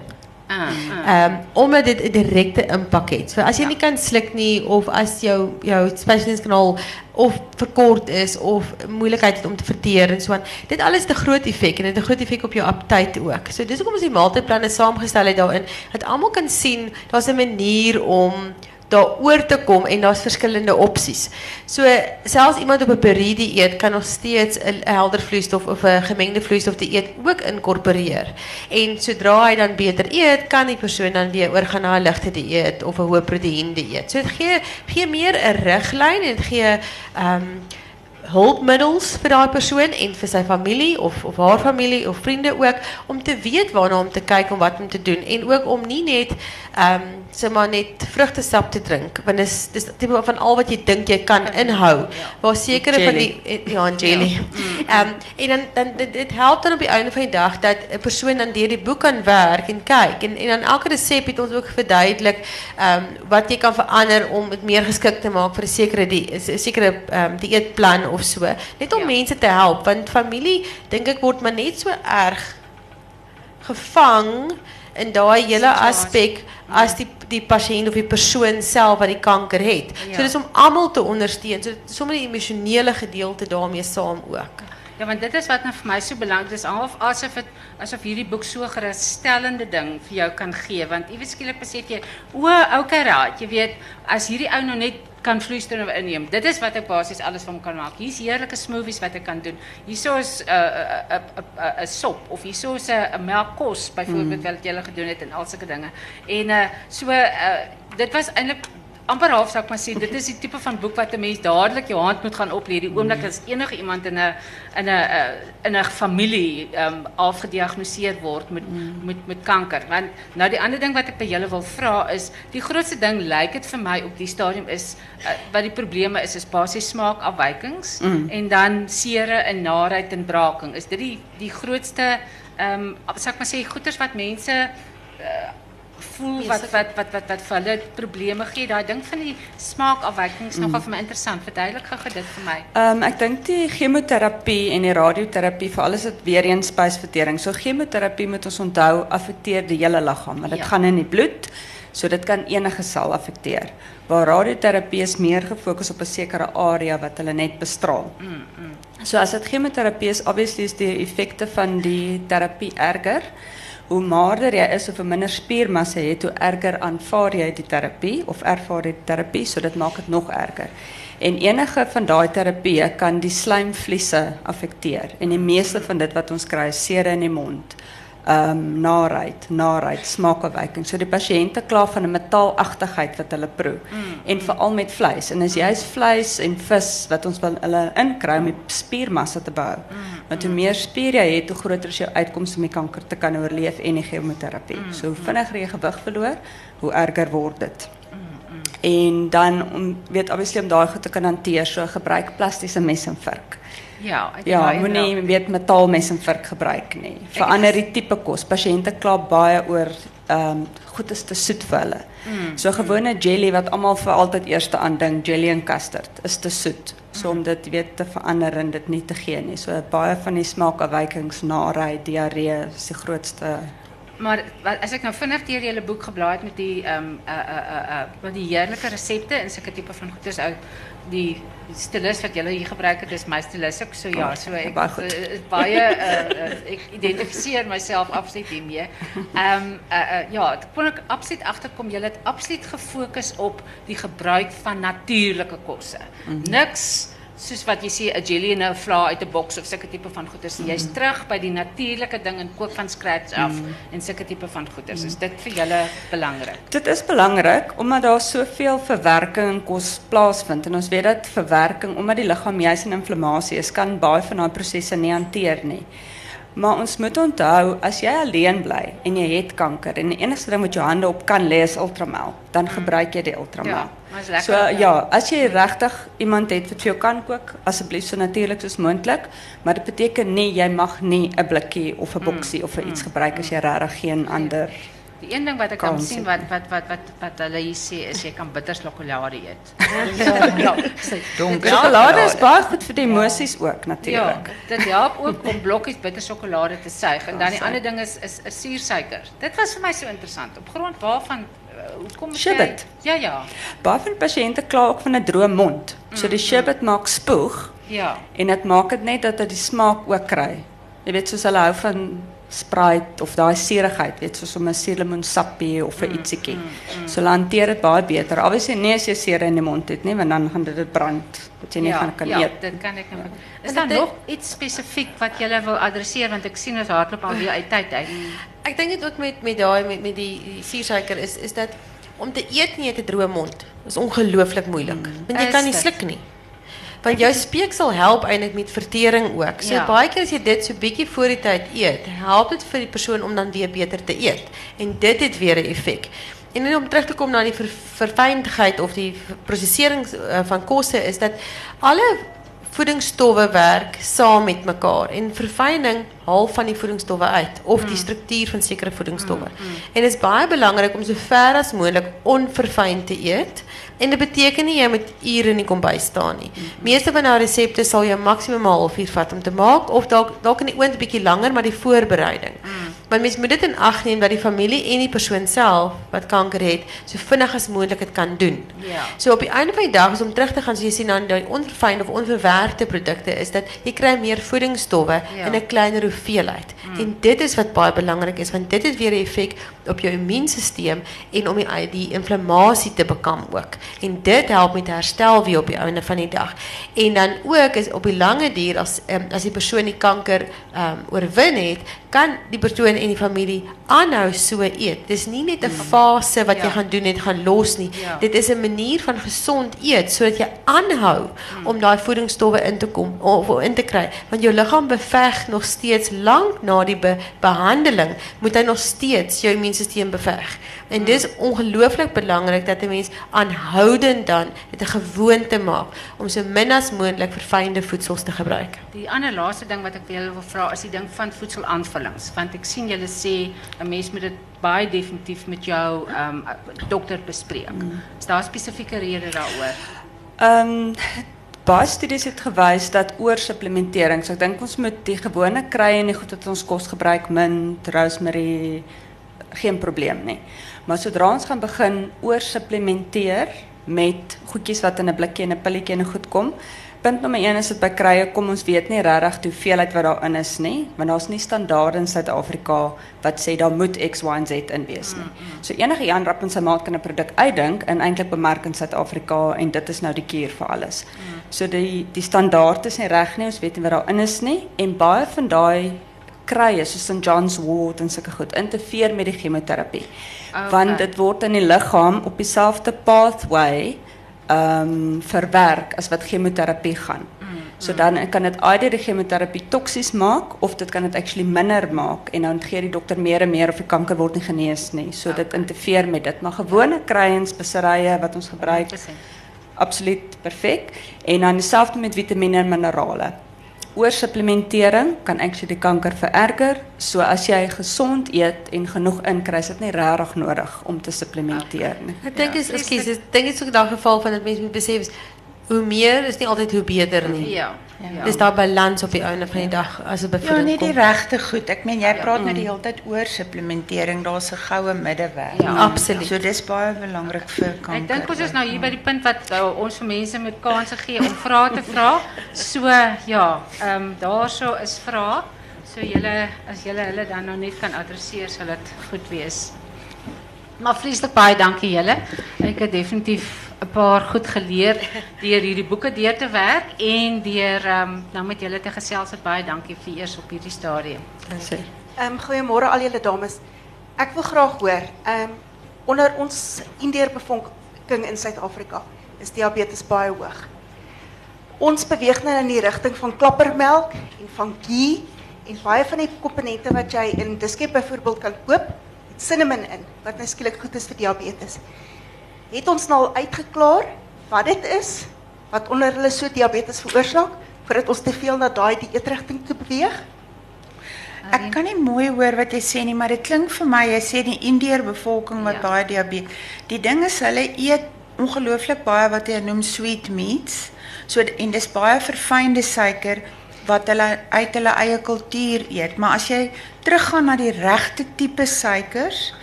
Ah, ah. Um, omdat dit 'n direkte impak het. So as jy ja. nie kan sluk nie of as jou jou spysverteringskanaal of verkort is of moeilikheid het om te verteer en so aan. Dit alles het 'n groot effek en dit het 'n groot effek op jou appetite ook. So dis hoekom ons die maaltydplanne saamgestel het daarin dat almal kan sien daar's 'n manier om daaroor te kom en daar's verskillende opsies. So selfs iemand op 'n periode eet kan nog steeds 'n helder vloeistof of 'n gemengde vloeistof dieet ook inkorporeer. En sodra hy dan beter eet, kan die persoon dan weer oorgaan na 'n ligte dieet of 'n hoë proteïen dieet. So dit gee meer 'n riglyn en gee ehm hulpmiddels vir daai persoon en vir sy familie of of haar familie of vriende ook om te weet waarna om te kyk om wat om te doen en ook om nie net ehm um, maar net vruchtensap te drinken. Want het is, is type van al wat je denkt je kan inhouden. Waar zekere van die... Ja, en jelly. Ja. Um, en dan, dan, het helpt dan op het einde van de dag dat een persoon dan die boek kan werken en kijken. En, en dan elke recept heeft ons ook verduidelijk um, wat je kan veranderen om het meer geschikt te maken voor een zekere, die, een zekere um, dieetplan of zo. Net om ja. mensen te helpen. Want familie, denk ik, wordt maar niet zo erg gevangen in daai hele aspek as die die pasiënt of die persoon self wat die kanker het. Ja. So dis om almal te ondersteun. So sommer die emosionele gedeelte daarmee saam ook. Ja, want dit is wat nou vir my so belangrik is, alhof asof dit asof hierdie boek so gerusstellende ding vir jou kan gee, want iewes skielik besef jy, o, okay raad, jy weet, as hierdie ou nou net kan vloeistof inneem. Dit is wat ek basies alles van kan maak. Hier's heerlike smoothies wat ek kan doen. Hierso is 'n uh, 'n uh, 'n uh, 'n sop of hierso is 'n melkkos byvoorbeeld mm. wat jy gele gedoen het en al sulke dinge. En so uh dit was eintlik amper half sou ek maar sê dit is die tipe van boek wat 'n mens dadelik jou hand moet gaan oplê die oomblik as enige iemand in 'n in eh, in familie ehm um, afgediagnoseer word met met met kanker. Want nou die ander ding wat ek by julle wil vra is die grootste ding lyk dit vir my op die stadium is uh, wat die probleme is is basies smaakafwykings mm. en dan sere en naheid en braaking. Is dit die die grootste ehm um, sou ek maar sê goeters wat mense uh, voel wat wat wat wat wat vir hulle probleme gee. Daai ding van die smaakafwykings mm. nogal vir my interessant. Verduidelik gou dit vir my. Ehm um, ek dink die chemoterapie en die radioterapie vir alles wat weer eens spysvertering. So chemoterapie moet ons onthou affekteer die hele liggaam, maar dit ja. gaan in die bloed. So dit kan enige sel affekteer. Waar radioterapie is meer gefokus op 'n sekere area wat hulle net bestraal. Mm, mm. So as dit chemoterapie is, obviously is die effekte van die terapie erger Hoe maarder jy is of hoe minder spiermassa het, hoe erger aanvaar jy die terapie of ervaar jy die terapie, so dit maak dit nog erger. En enige van daai terapieë kan die slijmvliese affekteer. En die meeste van dit wat ons kry is seer in die mond. Ehm um, narheid, narheid, smaakafwyking. So die pasiënte kla van 'n metaalagtigheid wat hulle proe. Mm. En veral met vleis. En as jy's vleis en vis wat ons wil hulle inkry om die spiermassa te bou. Mm. Want hoe meer spier jy het, hoe groter is jou uitkoms om die kanker te kan oorleef en die chemoterapie. Mm. So hoe vinniger jy gewig verloor, hoe erger word dit. En dan om weet obviously om daai goed te kan hanteer, so gebruik plastiese mes en vurk. Ja, Ja, moenie weet metaalmes en vurk gebruik nie. Verander die tipe kos. Pasiënte kla baie oor ehm um, goed is te soet vir hulle. Mm, so gewone jelly wat almal vir altyd eers te aandink, jelly en custard, is te soet. So om dit weet te verander en dit nie te gee nie. So baie van die smaakafwykings, narigheid, diarree is die grootste Maar wat- as ek nou vinnig deur julle boek geblaai het met die ehm um, uh uh uh uh die heerlike resepte en sulke tipe van goeders ou die stilus wat julle hier gebruik het, dis my stilus ook so ja, so ek baie goed. uh, is baie uh, uh, ek identifiseer myself absoluut hiermee. Ehm um, uh, uh ja, ek kon ek absoluut agterkom julle het absoluut gefokus op die gebruik van natuurlike kosse. Niks soos wat jy sê 'n jelly en 'n vla uit 'n boks of sulke tipe van goeders. nie. Jy's terug by die natuurlike ding en kook van scratch af en sulke tipe van goeders. Is dit vir julle belangrik? Dit is belangrik omdat daar soveel verwerking in kos plaasvind en ons weet dat verwerking omdat die liggaam juis in inflammasie is, kan baie van daai prosesse nie hanteer nie. Maar ons moet onthou as jy alleen bly en jy het kanker en die enigste ding wat jou hande op kan lê is ultramel, dan gebruik jy die ultramel. Ja, so ja. as jy regtig iemand het wat vir jou kan kook, asseblief so natuurlik soos moontlik, maar dit beteken nie jy mag nie 'n blikkie of 'n boksie of 'n iets gebruik as jy regtig geen ander Die een ding wat ek kan het wat wat wat wat wat hulle hier sê is jy kan bitter sjokolade eet. ja, Donker Sjokolade is baie goed vir die emosies ook Ja, natuurlik. dit help ook om blokkies bitter sjokolade te suig en dan die ander ding is is is suursuiker. Dit was vir my so interessant. Op grond waarvan uh, hoekom jy. Ja, ja. Baie van pasiënte kla ook van 'n droë mond. So die sherbet maak spoeg Ja. en dit maak dit net dat hulle die smaak ook kry. Jy weet soos hulle hou van Sprite of daai suurigheid, weet soos om 'n suurlemoensappie of 'n ietsiekie. So hulle hanteer dit baie beter. Obviously nie as jy seer in die mond het nie, want dan gaan dit dit brand dat jy nie ja, gaan kan ja, eet. dit kan ek nou. Is En daar nog iets spesifiek wat jy wil adresseer want ek sien ons hardloop alweer uit tyd uit. Ek dink dit ook met met daai met met die, die suursuiker is is dat om te eet nie 'n droë mond is ongelooflik moeilik. Want jy Is kan nie dit? sluk nie. Want jou speeksel help eintlik met vertering ook. So Ja. baie keer as jy dit so bietjie voor die tyd eet, help dit vir die persoon om dan weer beter te eet. En dit het weer 'n effek. En om terug te kom na die ver, verfyndigheid of die prosesering uh, van kosse is dat alle voedingsstowwe werk saam met mekaar en verfyning haal van die voedingsstowwe uit of die struktuur van sekere voedingsstowwe. En dit is baie belangrik om so ver as moontlik onverfyn te eet. En dit beteken nie jy moet ure in die kombuis staan nie. Meeste van daai resepte sal jou maksimum 'n halfuur vat om te maak of dalk dalk in die oond 'n bietjie langer, maar die voorbereiding. Want mens moet dit in ag neem dat die familie en die persoon self wat kanker het, so vinnig as moontlik dit kan doen. Ja. So op die einde van die dag is om terug te gaan sien dan die onverfynde of onverwerkte produkte is dat jy kry meer voedingsstowwe Ja. in 'n kleiner hoeveelheid. En dit is wat baie belangrik is want dit het weer 'n effek op jou immuunstelsel en om die die inflammasie te bekam ook. En dit help met herstel weer op die einde van die dag. En dan ook is op die lange duur as um, as die persoon die kanker um, oorwin het, kan die persoon en die familie aanhou so eet. Dis nie net 'n fase wat jy Ja. gaan doen en gaan los nie. Ja. Dit is 'n manier van gesond eet sodat jy aanhou om daai voedingsstowwe in te kom of in te kry want jou liggaam beveg nog steeds lank na die be behandeling moet hy nog steeds jou immuunstelsel beveg. En dis ongelooflik belangrik dat 'n mens aanhoudend dan dit 'n gewoonte maak om so min as moontlik verfynde voedsels te gebruik. Die ander laaste ding wat ek julle wil vra is die ding van voedselaanvullings want ek sien julle sê 'n mens moet dit baie definitief met jou ehm dokter bespreek. Is daar spesifieke rede daaroor? Ehm baie studies het gewys dat oorsupplementering, so ek dink ons moet die gewone kry en die goed wat ons kos gebruik, mint, rosemary, geen probleem nie. Maar sodra ons gaan begin oorsupplementeer met goedjies wat in 'n blikkie en 'n pilletjie en goed kom, punt nommer 1 is dit by krye kom ons weet nie regtig die hoeveelheid wat daarin is nie, want daar's nie standaarde in Suid-Afrika wat sê daar moet X, Y en Z in wees nie. So enige Jan Rapp en sy maat kan 'n produk uitdink en eintlik bemark in Suid-Afrika en dit is nou die kuur vir alles. So die die standaard is nie reg nie, ons weet nie wat daarin is nie en baie van daai krye soos St John's wort en sulke goed interfereer met die chemoterapie. Want dit word in die liggaam op dieselfde pathway ehm verwerk as wat chemoterapie gaan. So dan kan dit either die chemoterapie toksies maak of dit kan dit actually minder maak en dan gee die dokter meer en meer of die kanker word nie genees nie. So dit interfereer met dit. Maar gewone kruiens, speserye wat ons gebruik, absoluut perfek. En dan dieselfde met vitamiene en minerale. Oorsupplementering kan actually die kanker vererger. So as jy gesond eet en genoeg inkry, is dit nie regtig nodig om te supplementeer nie. Ek dink is ekskuus, ek dink dit is ook daai geval van dat mense moet besef is hoe meer is nie altyd hoe beter nie. Ja. Dis daar balans op die einde van die dag as dit Ja, bevoeding nie die regte goed. Ek meen jy praat nou die hele tyd oor supplementering. Daar's 'n goue middeweg. Ja. Absoluut. So dis baie belangrik vir kanker. Ek dink ons is nou hier by die punt wat uh, ons vir mense moet kansse gee om vrae te vra. So ja, ehm um, daarso is vrae. So julle as julle hulle dan nou net kan adresseer sal dit goed wees. Maar vreeslik baie dankie julle. Ek het definitief 'n paar goed geleer deur hierdie boeke deur te werk en deur ehm um, nou met julle te gesels. Het baie dankie vir eers op hierdie stadium. Ehm um, goeiemôre al julle dames. Ek wil graag hoor, ehm um, onder ons indeerbevolking in Suid-Afrika is diabetes baie hoog. Ons beweeg nou in die rigting van klappermelk en van ghee en baie van die komponente wat jy in Diskep byvoorbeeld kan koop, het cinnamon in wat nou skielik goed is vir diabetes. Het ons nou al uitgeklaar wat dit is wat onder hulle so diabetes veroorsaak voordat ons te veel na daai dieetrigting toe beweeg? Ek kan nie mooi hoor wat jy sê nie, maar dit klink vir my jy sê die Indeer bevolking wat Ja. baie diabetes. Die ding is hulle eet ongelooflik baie wat jy noem sweet meats. So en dis baie verfynde suiker wat hulle uit hulle eie kultuur eet. Maar as jy teruggaan na die regte tipe suikers,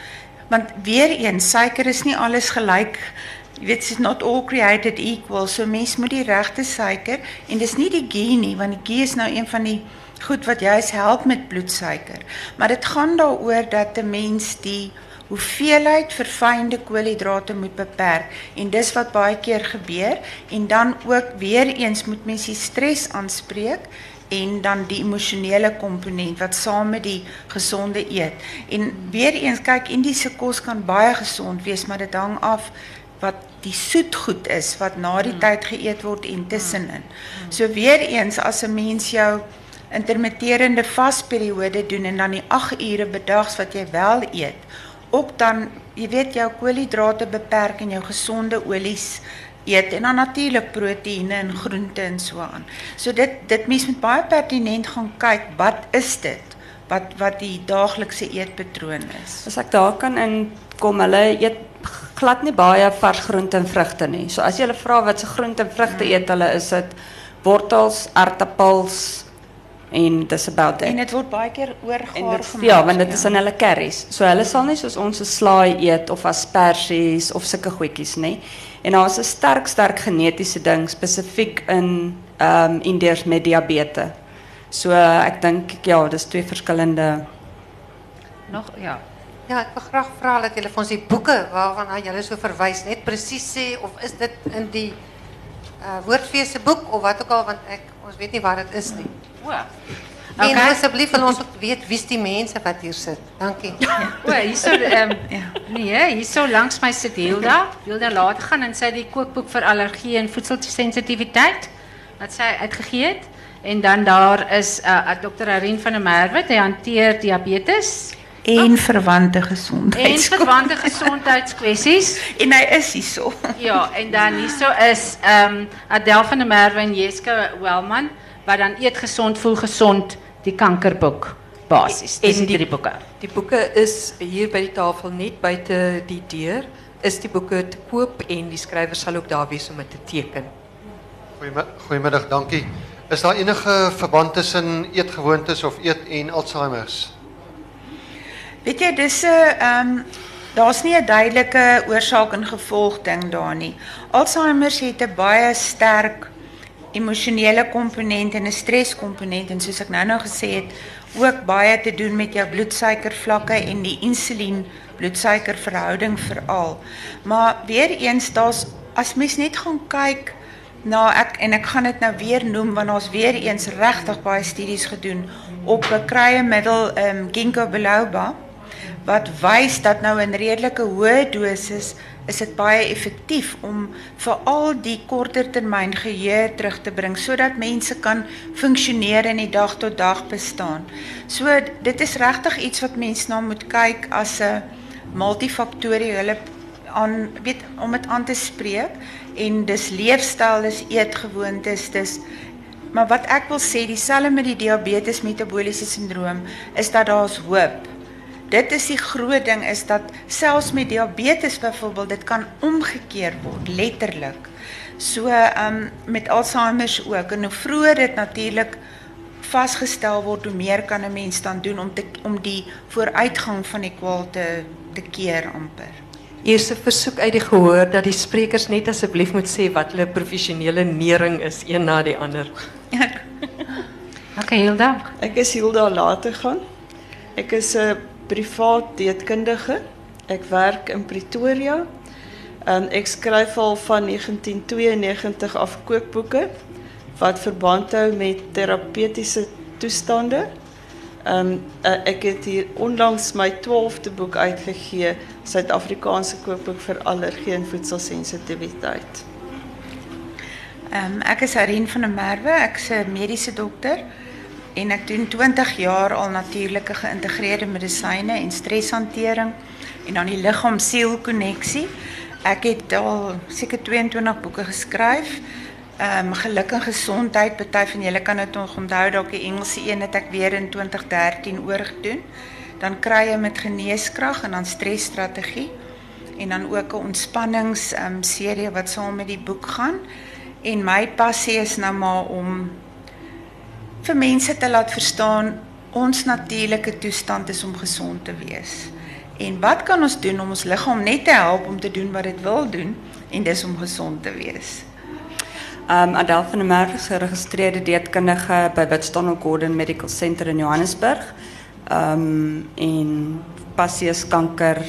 want weer eens suiker is nie alles gelyk Jy weet it's not all created equal. So mens moet die regte suiker en dis nie die ghee nie, want die ghee is nou een van die goed wat juis help met bloedsuiker. Maar dit gaan daaroor dat 'n mens die hoeveelheid verfynde koolhidrate moet beperk en dis wat baie keer gebeur en dan ook weer eens moet mens die stres aanspreek en dan die emosionele komponent wat saam met die gesonde eet. En weer eens kyk Indiese kos kan baie gesond wees, maar dit hang af wat die soetgoed is wat na die tyd geëet word en tussenin. So weer eens as 'n mens jou intermitterende vasperiode doen en dan die 8 ure bedags wat jy wel eet, ook dan jy weet jou koolhidrate beperk en jou gesonde olies eet en dan natuurlik proteïene en groente en so aan. So dit dit mens moet baie pertinent gaan kyk wat is dit? Wat wat die daaglikse eetpatroon is. As ek daar kan inkom, hulle eet glad nie baie vars groente en vrugte nie. So as jy hulle vra wat se groente en vrugte eet hulle, is dit wortels, aartappels en dis about En it. dit word baie keer En oorgaar gemaak. ja, want dit is in hulle curries. So hulle sal nie soos ons 'n slaai eet of asperges of sulke goedjies nie. En daar's 'n sterk sterk genetiese ding spesifiek in ehm um, Indiërs met diabetes. So ek dink ja, dis twee verskillende Nog ja. Ja, ek wil graag vra dat julle vir ons die boeke waarna julle so verwys net presies sê of is dit in die uh woordfees se boek of wat ook al want ek ons weet nie waar dit is nie. O. En Okay. asseblief wil ons ook weet wie's die mense wat hier sit. Dankie. O, hierso ehm nee, hierso langs my sit Hilda. Hilda laat gaan en sy het die kookboek vir allergie en voedselsensitiwiteit wat sy uitgegee het. En dan daar is uh, Dr. Arin van der Merwe, hy hanteer diabetes en verwante en gesondheid. verwante gesondheidskwessies. En hy is hierso. Ja, en dan hierso is ehm um, Adel van der Merwe en Jeska Welman wat dan eet gesond voel gesond die kankerboek basis. Dis die die- drie boeke. Die boeke is hier by die tafel net buite die deur. Is die boeke te koop en die skrywer sal ook daar wees om dit te teken. Goeiemiddag, goeiemiddag, dankie. Is daar enige verband tussen eetgewoontes of eet en Alzheimer's? Weet jy, dis 'n ehm daar's nie 'n duidelike oorsaak en gevolg ding daar nie. Alzheimer het 'n baie sterk emosionele komponent en 'n streskomponent en soos ek nou nou gesê het, ook baie te doen met jou bloedsuikervlakke en die insulien bloedsuikerverhouding veral. Maar weer eens daar's as mens gaan kyk na ek en ek gaan dit nou weer noem want ons weer eens regtig baie studies gedoen op 'n kruiemiddel ehm ginkgo biloba wat wys dat nou in redelike hoë doses is dit baie effektief om veral die kortertermyn geheue terug te bring sodat mense kan funksioneer in die dag tot dag bestaan. So dit is regtig iets wat mense na moet kyk as 'n multifaktoriële aan weet om dit aan te spreek en dis leefstyl, dis eetgewoontes, dis maar wat ek wil sê, dieselfde met die diabetes metaboliese sindroom is dat daar's hoop dit is die groot ding is dat selfs met diabetes byvoorbeeld dit kan omgekeer word letterlik. So um met Alzheimer ook en hoe vroeër dit natuurlik vasgestel word hoe meer kan 'n mens dan doen om te om die vooruitgang van die kwaal te te keer amper. Eerste versoek uit die gehoor dat die sprekers net asseblief moet sê wat hulle professionele nering is een na die ander. Ja. Okay, Hilda. Ek is Hilda later gaan. Ek is 'n uh, privaat dieetkundige. Ek werk in Pretoria. En ek skryf al van 1992 af kookboeke wat verband hou met terapeutiese toestande. Um ek het hier onlangs my 12de boek uitgegee, Suid-Afrikaanse kookboek vir allergie en voedselsensitiwiteit. Um ek is Irene van der Merwe, ek's 'n mediese dokter en ek doen 20 jaar al natuurlike geïntegreerde medisyne en streshantering en dan die liggaam-siel koneksie. Ek het al seker 22 boeke geskryf. Ehm um, geluk en gesondheid, party van julle kan dit nog onthou dalk die Engelse een het ek weer in 2013 oorgedoen. Dan kry jy met geneeskrag en dan stresstrategie en dan ook 'n ontspannings ehm um, serie wat saam met die boek gaan. En my passie is nou maar om vir mense te laat verstaan ons natuurlike toestand is om gesond te wees. En wat kan ons doen om ons liggaam net te help om te doen wat dit wil doen en dis om gesond te wees? Um Adel van der Merwe is geregistreerde dieetkundige by Witstone Gordon Medical Center in Johannesburg. Um en passie kanker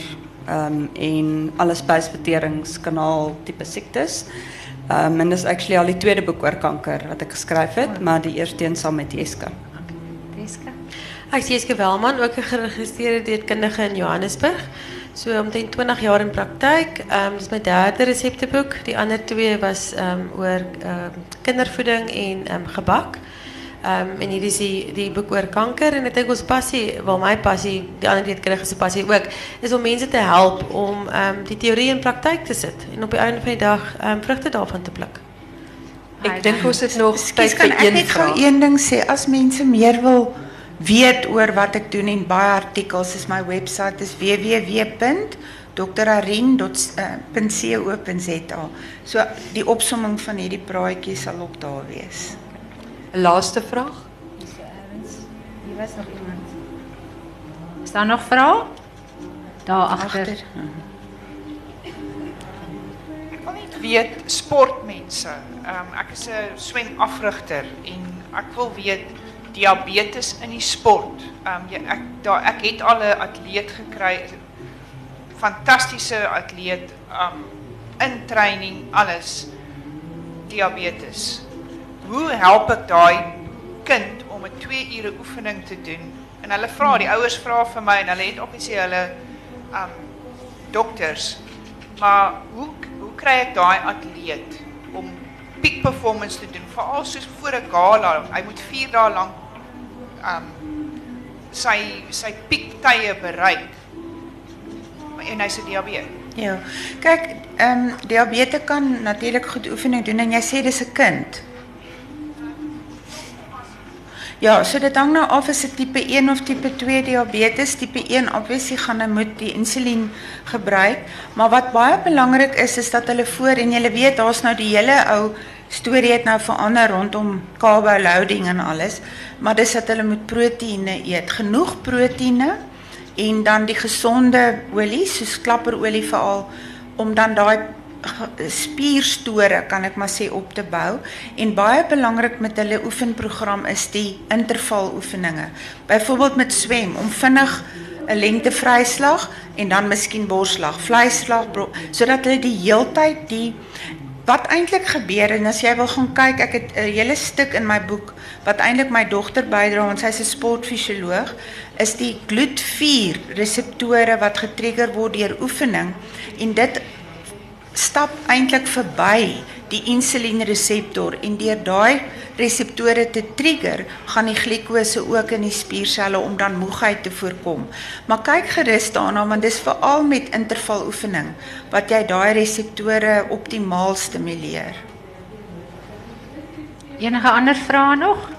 um en alle spysverteringskanaal tipe siektes. Um, en dat is actually al die tweede boek oor kanker wat ek geskryf het, maar die eerste een saam met Jeska. Jeska. Ek is Jeska Welman, ook 'n geregistreerde dieetkundige in Johannesburg. So omtrent 20 jaar in praktyk. Ehm um, dis my derde resepteboek. Die ander twee was ehm oor ehm kindervoeding en ehm gebak. Um, en hier is die, die boek oor kanker. En ik denk ons passie, wel mijn passie, die andere die het krijgen zijn passie ook, is om mensen te helpen om um, die theorie in praktijk te zetten. En op het einde van de dag um, vruchten daarvan te plukken. Ik denk ons het nog tijd kan ek net gou een ding sê as mense meer wil weet oor wat ek doen en baie artikels is my webwerf is www.drarin.co.za. So die opsomming van hierdie praatjies sal ook daar wees. Een laatste vraag? Hier was nog iemand. Is daar nog vrouw? Daar achter. Ik wil niet weet sportmense. Um, ek is 'n swemafrigter en ek wil weet diabetes in die sport. Um jy, ek daar ek het al 'n atleet gekry, fantastiese atleet um in training alles diabetes hoe help ek daai kind om 'n 2 ure oefening te doen? En hulle vra, die ouers vra vir my en hulle het hulle um dokters. Maar hoe hoe kry ek daai atleet om peak performance te doen? Veral soos voor 'n gala, hy moet 4 dae lank um sy sy piek tye bereik. En hy se diabetes. Ja. Kyk, ehm um, diabetes kan natuurlik goed oefening doen en jy sê dis 'n kind. Ja, so dit hang nou af as dit tipe 1 of tipe 2 diabetes. Tipe 1 obviously gaan hy moet die insulien gebruik, maar wat baie belangrik is is dat hulle voor en jy weet daar's nou die hele ou storie het nou verander rondom carbo loading en alles, maar dis dat hulle moet proteïene eet, genoeg proteïene en dan die gesonde olie soos klapperolie veral om dan daai spierstore kan ek maar sê op te bou en baie belangrik met hulle oefenprogram is die intervaloefeninge. Byvoorbeeld met swem om vinnig 'n en dan miskien borsslag, vleislag bro- sodat hulle die heeltyd die wat eintlik gebeur en as jy wil gaan kyk, ek het 'n hele stuk in my boek wat eintlik my dogter bydra want sy's 'n sportfisioloog, is die GLUT4 reseptore wat getrigger word deur oefening en dit stap eintlik verby die insulienreseptor en deur daai reseptore te trigger, gaan die glikose ook in die spierselle om dan moegheid te voorkom. Maar kyk gerus daarna want dis veral met intervaloefening wat jy daai reseptore optimaal stimuleer. Enige ander vrae nog?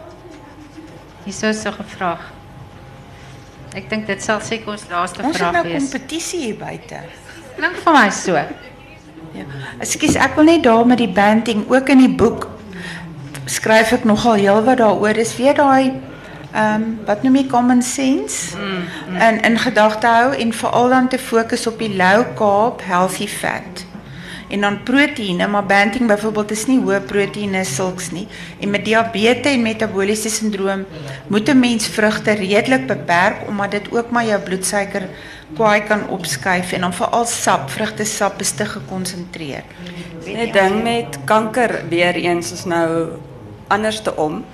Hierso is 'n vraag. Ek dink dit sal seker ons laaste Ons het vraag nou wees. kompetisie hier buite. Klink vir my so. Ja. Ekskuus, ek wil net daar met die banting ook in die boek skryf ek nogal heelwat daaroor. Dis weer daai ehm um, wat noem jy common sense mm, mm. in in gedagte hou en veral dan te fokus op die low carb healthy fat. En dan proteïene, maar banting byvoorbeeld is nie hoë proteïene sulks nie. En met diabetes en metabooliese sindroom moet 'n mens vrugte redelik beperk omdat dit ook maar jou bloedsuiker kwaai kan opskuif en dan veral sap, vrugtesap is te gekonsentreerd. Die ding met kanker weer eens is nou anders te om.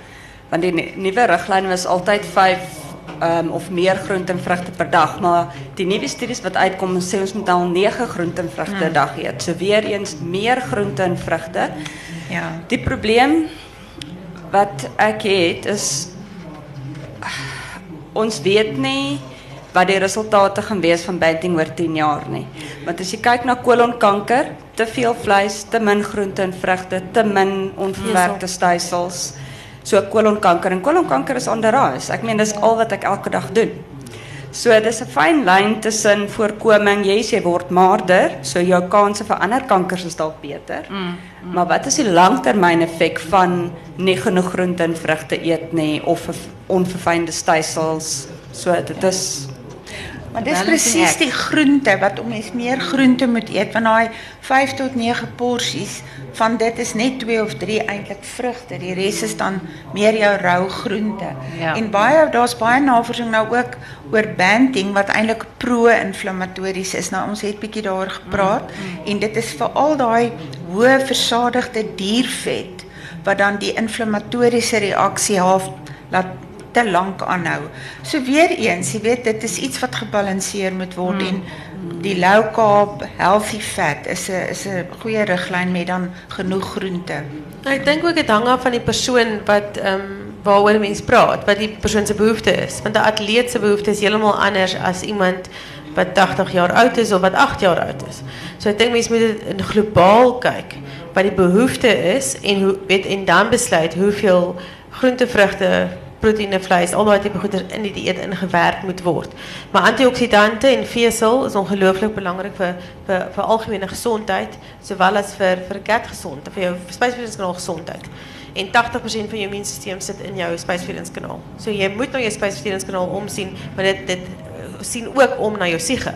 Want die nuwe riglyn was altyd 5 um, of meer groente en vrugte per dag, maar die nuwe studies wat uitkom sê ons moet al 9 groente en vrugte per Hmm. dag eet. So weer eens meer groente en vrugte. Ja. Die probleem wat ek het is ons weet nie wat die resultate gaan wees van banting oor 10 jaar nie. Want as jy kyk na kolonkanker, te veel vleis, te min groente en vrugte, te min onverwerkte stysels. So kolonkanker en kolonkanker is on the rise. Ek meen dis al wat ek elke dag doen. So dis 'n fyn lyn tussen voorkoming, jy sê word maarder, so jou kanse vir ander kankers is dalk beter. Mm, mm. Maar wat is die effek van nie genoeg groente en vrugte eet nie of verf- onverfynde stysels? So dit is Maar dis presies die groente wat om mens meer groente moet eet want daai 5 tot 9 porsies van dit is net 2 of 3 eintlik vrugte. Die res is dan meer jou rou groente. Ja. En baie daar's baie navorsing nou ook oor banting wat eintlik pro-inflammatories is. Nou ons het bietjie daaroor gepraat mm, en dit is veral daai hoë versadigde diervet wat dan die inflammatoriese reaksie half laat te lank aanhou. So weer eens, jy weet dit is iets wat gebalanseer moet word mm. en die low carb healthy fat is 'n is 'n goeie riglyn met dan genoeg groente. Ek dink ook dit hang af van die persoon wat ehm um, waaroor mens praat, wat die persoon se behoefte is. Want 'n atleet se behoefte is heeltemal anders as iemand wat 80 jaar oud is of wat 8 jaar oud is. So ek dink mense moet dit globaal kyk wat die behoefte is en hoe weet en dan besluit hoeveel groente, vrugte, proteïene, vleis, al daai tipe goeder in die dieet ingewerk moet word. Maar antioksidante en vesel is ongelooflik belangrik vir vir vir algemene gesondheid sowel as vir vir getgesondheid, vir jou spysverteringskanaal gesondheid. En 80% van jou immuunstelsel sit in jou spysverteringskanaal. So jy moet na jou spysverteringskanaal omsien, maar dit dit eh, sien ook om na jou siege.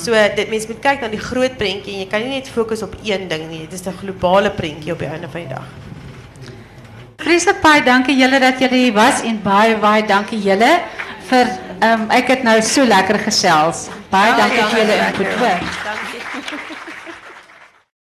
So dit mense moet kyk na die groot prentjie en jy kan nie net fokus op een ding nie. Dit is 'n globale prentjie op die einde van die dag. Vreeslik baie dankie julle dat julle hier was en baie baie dankie julle vir ehm um, ek het nou so lekker gesels. Baie dankie vir julle input hoor.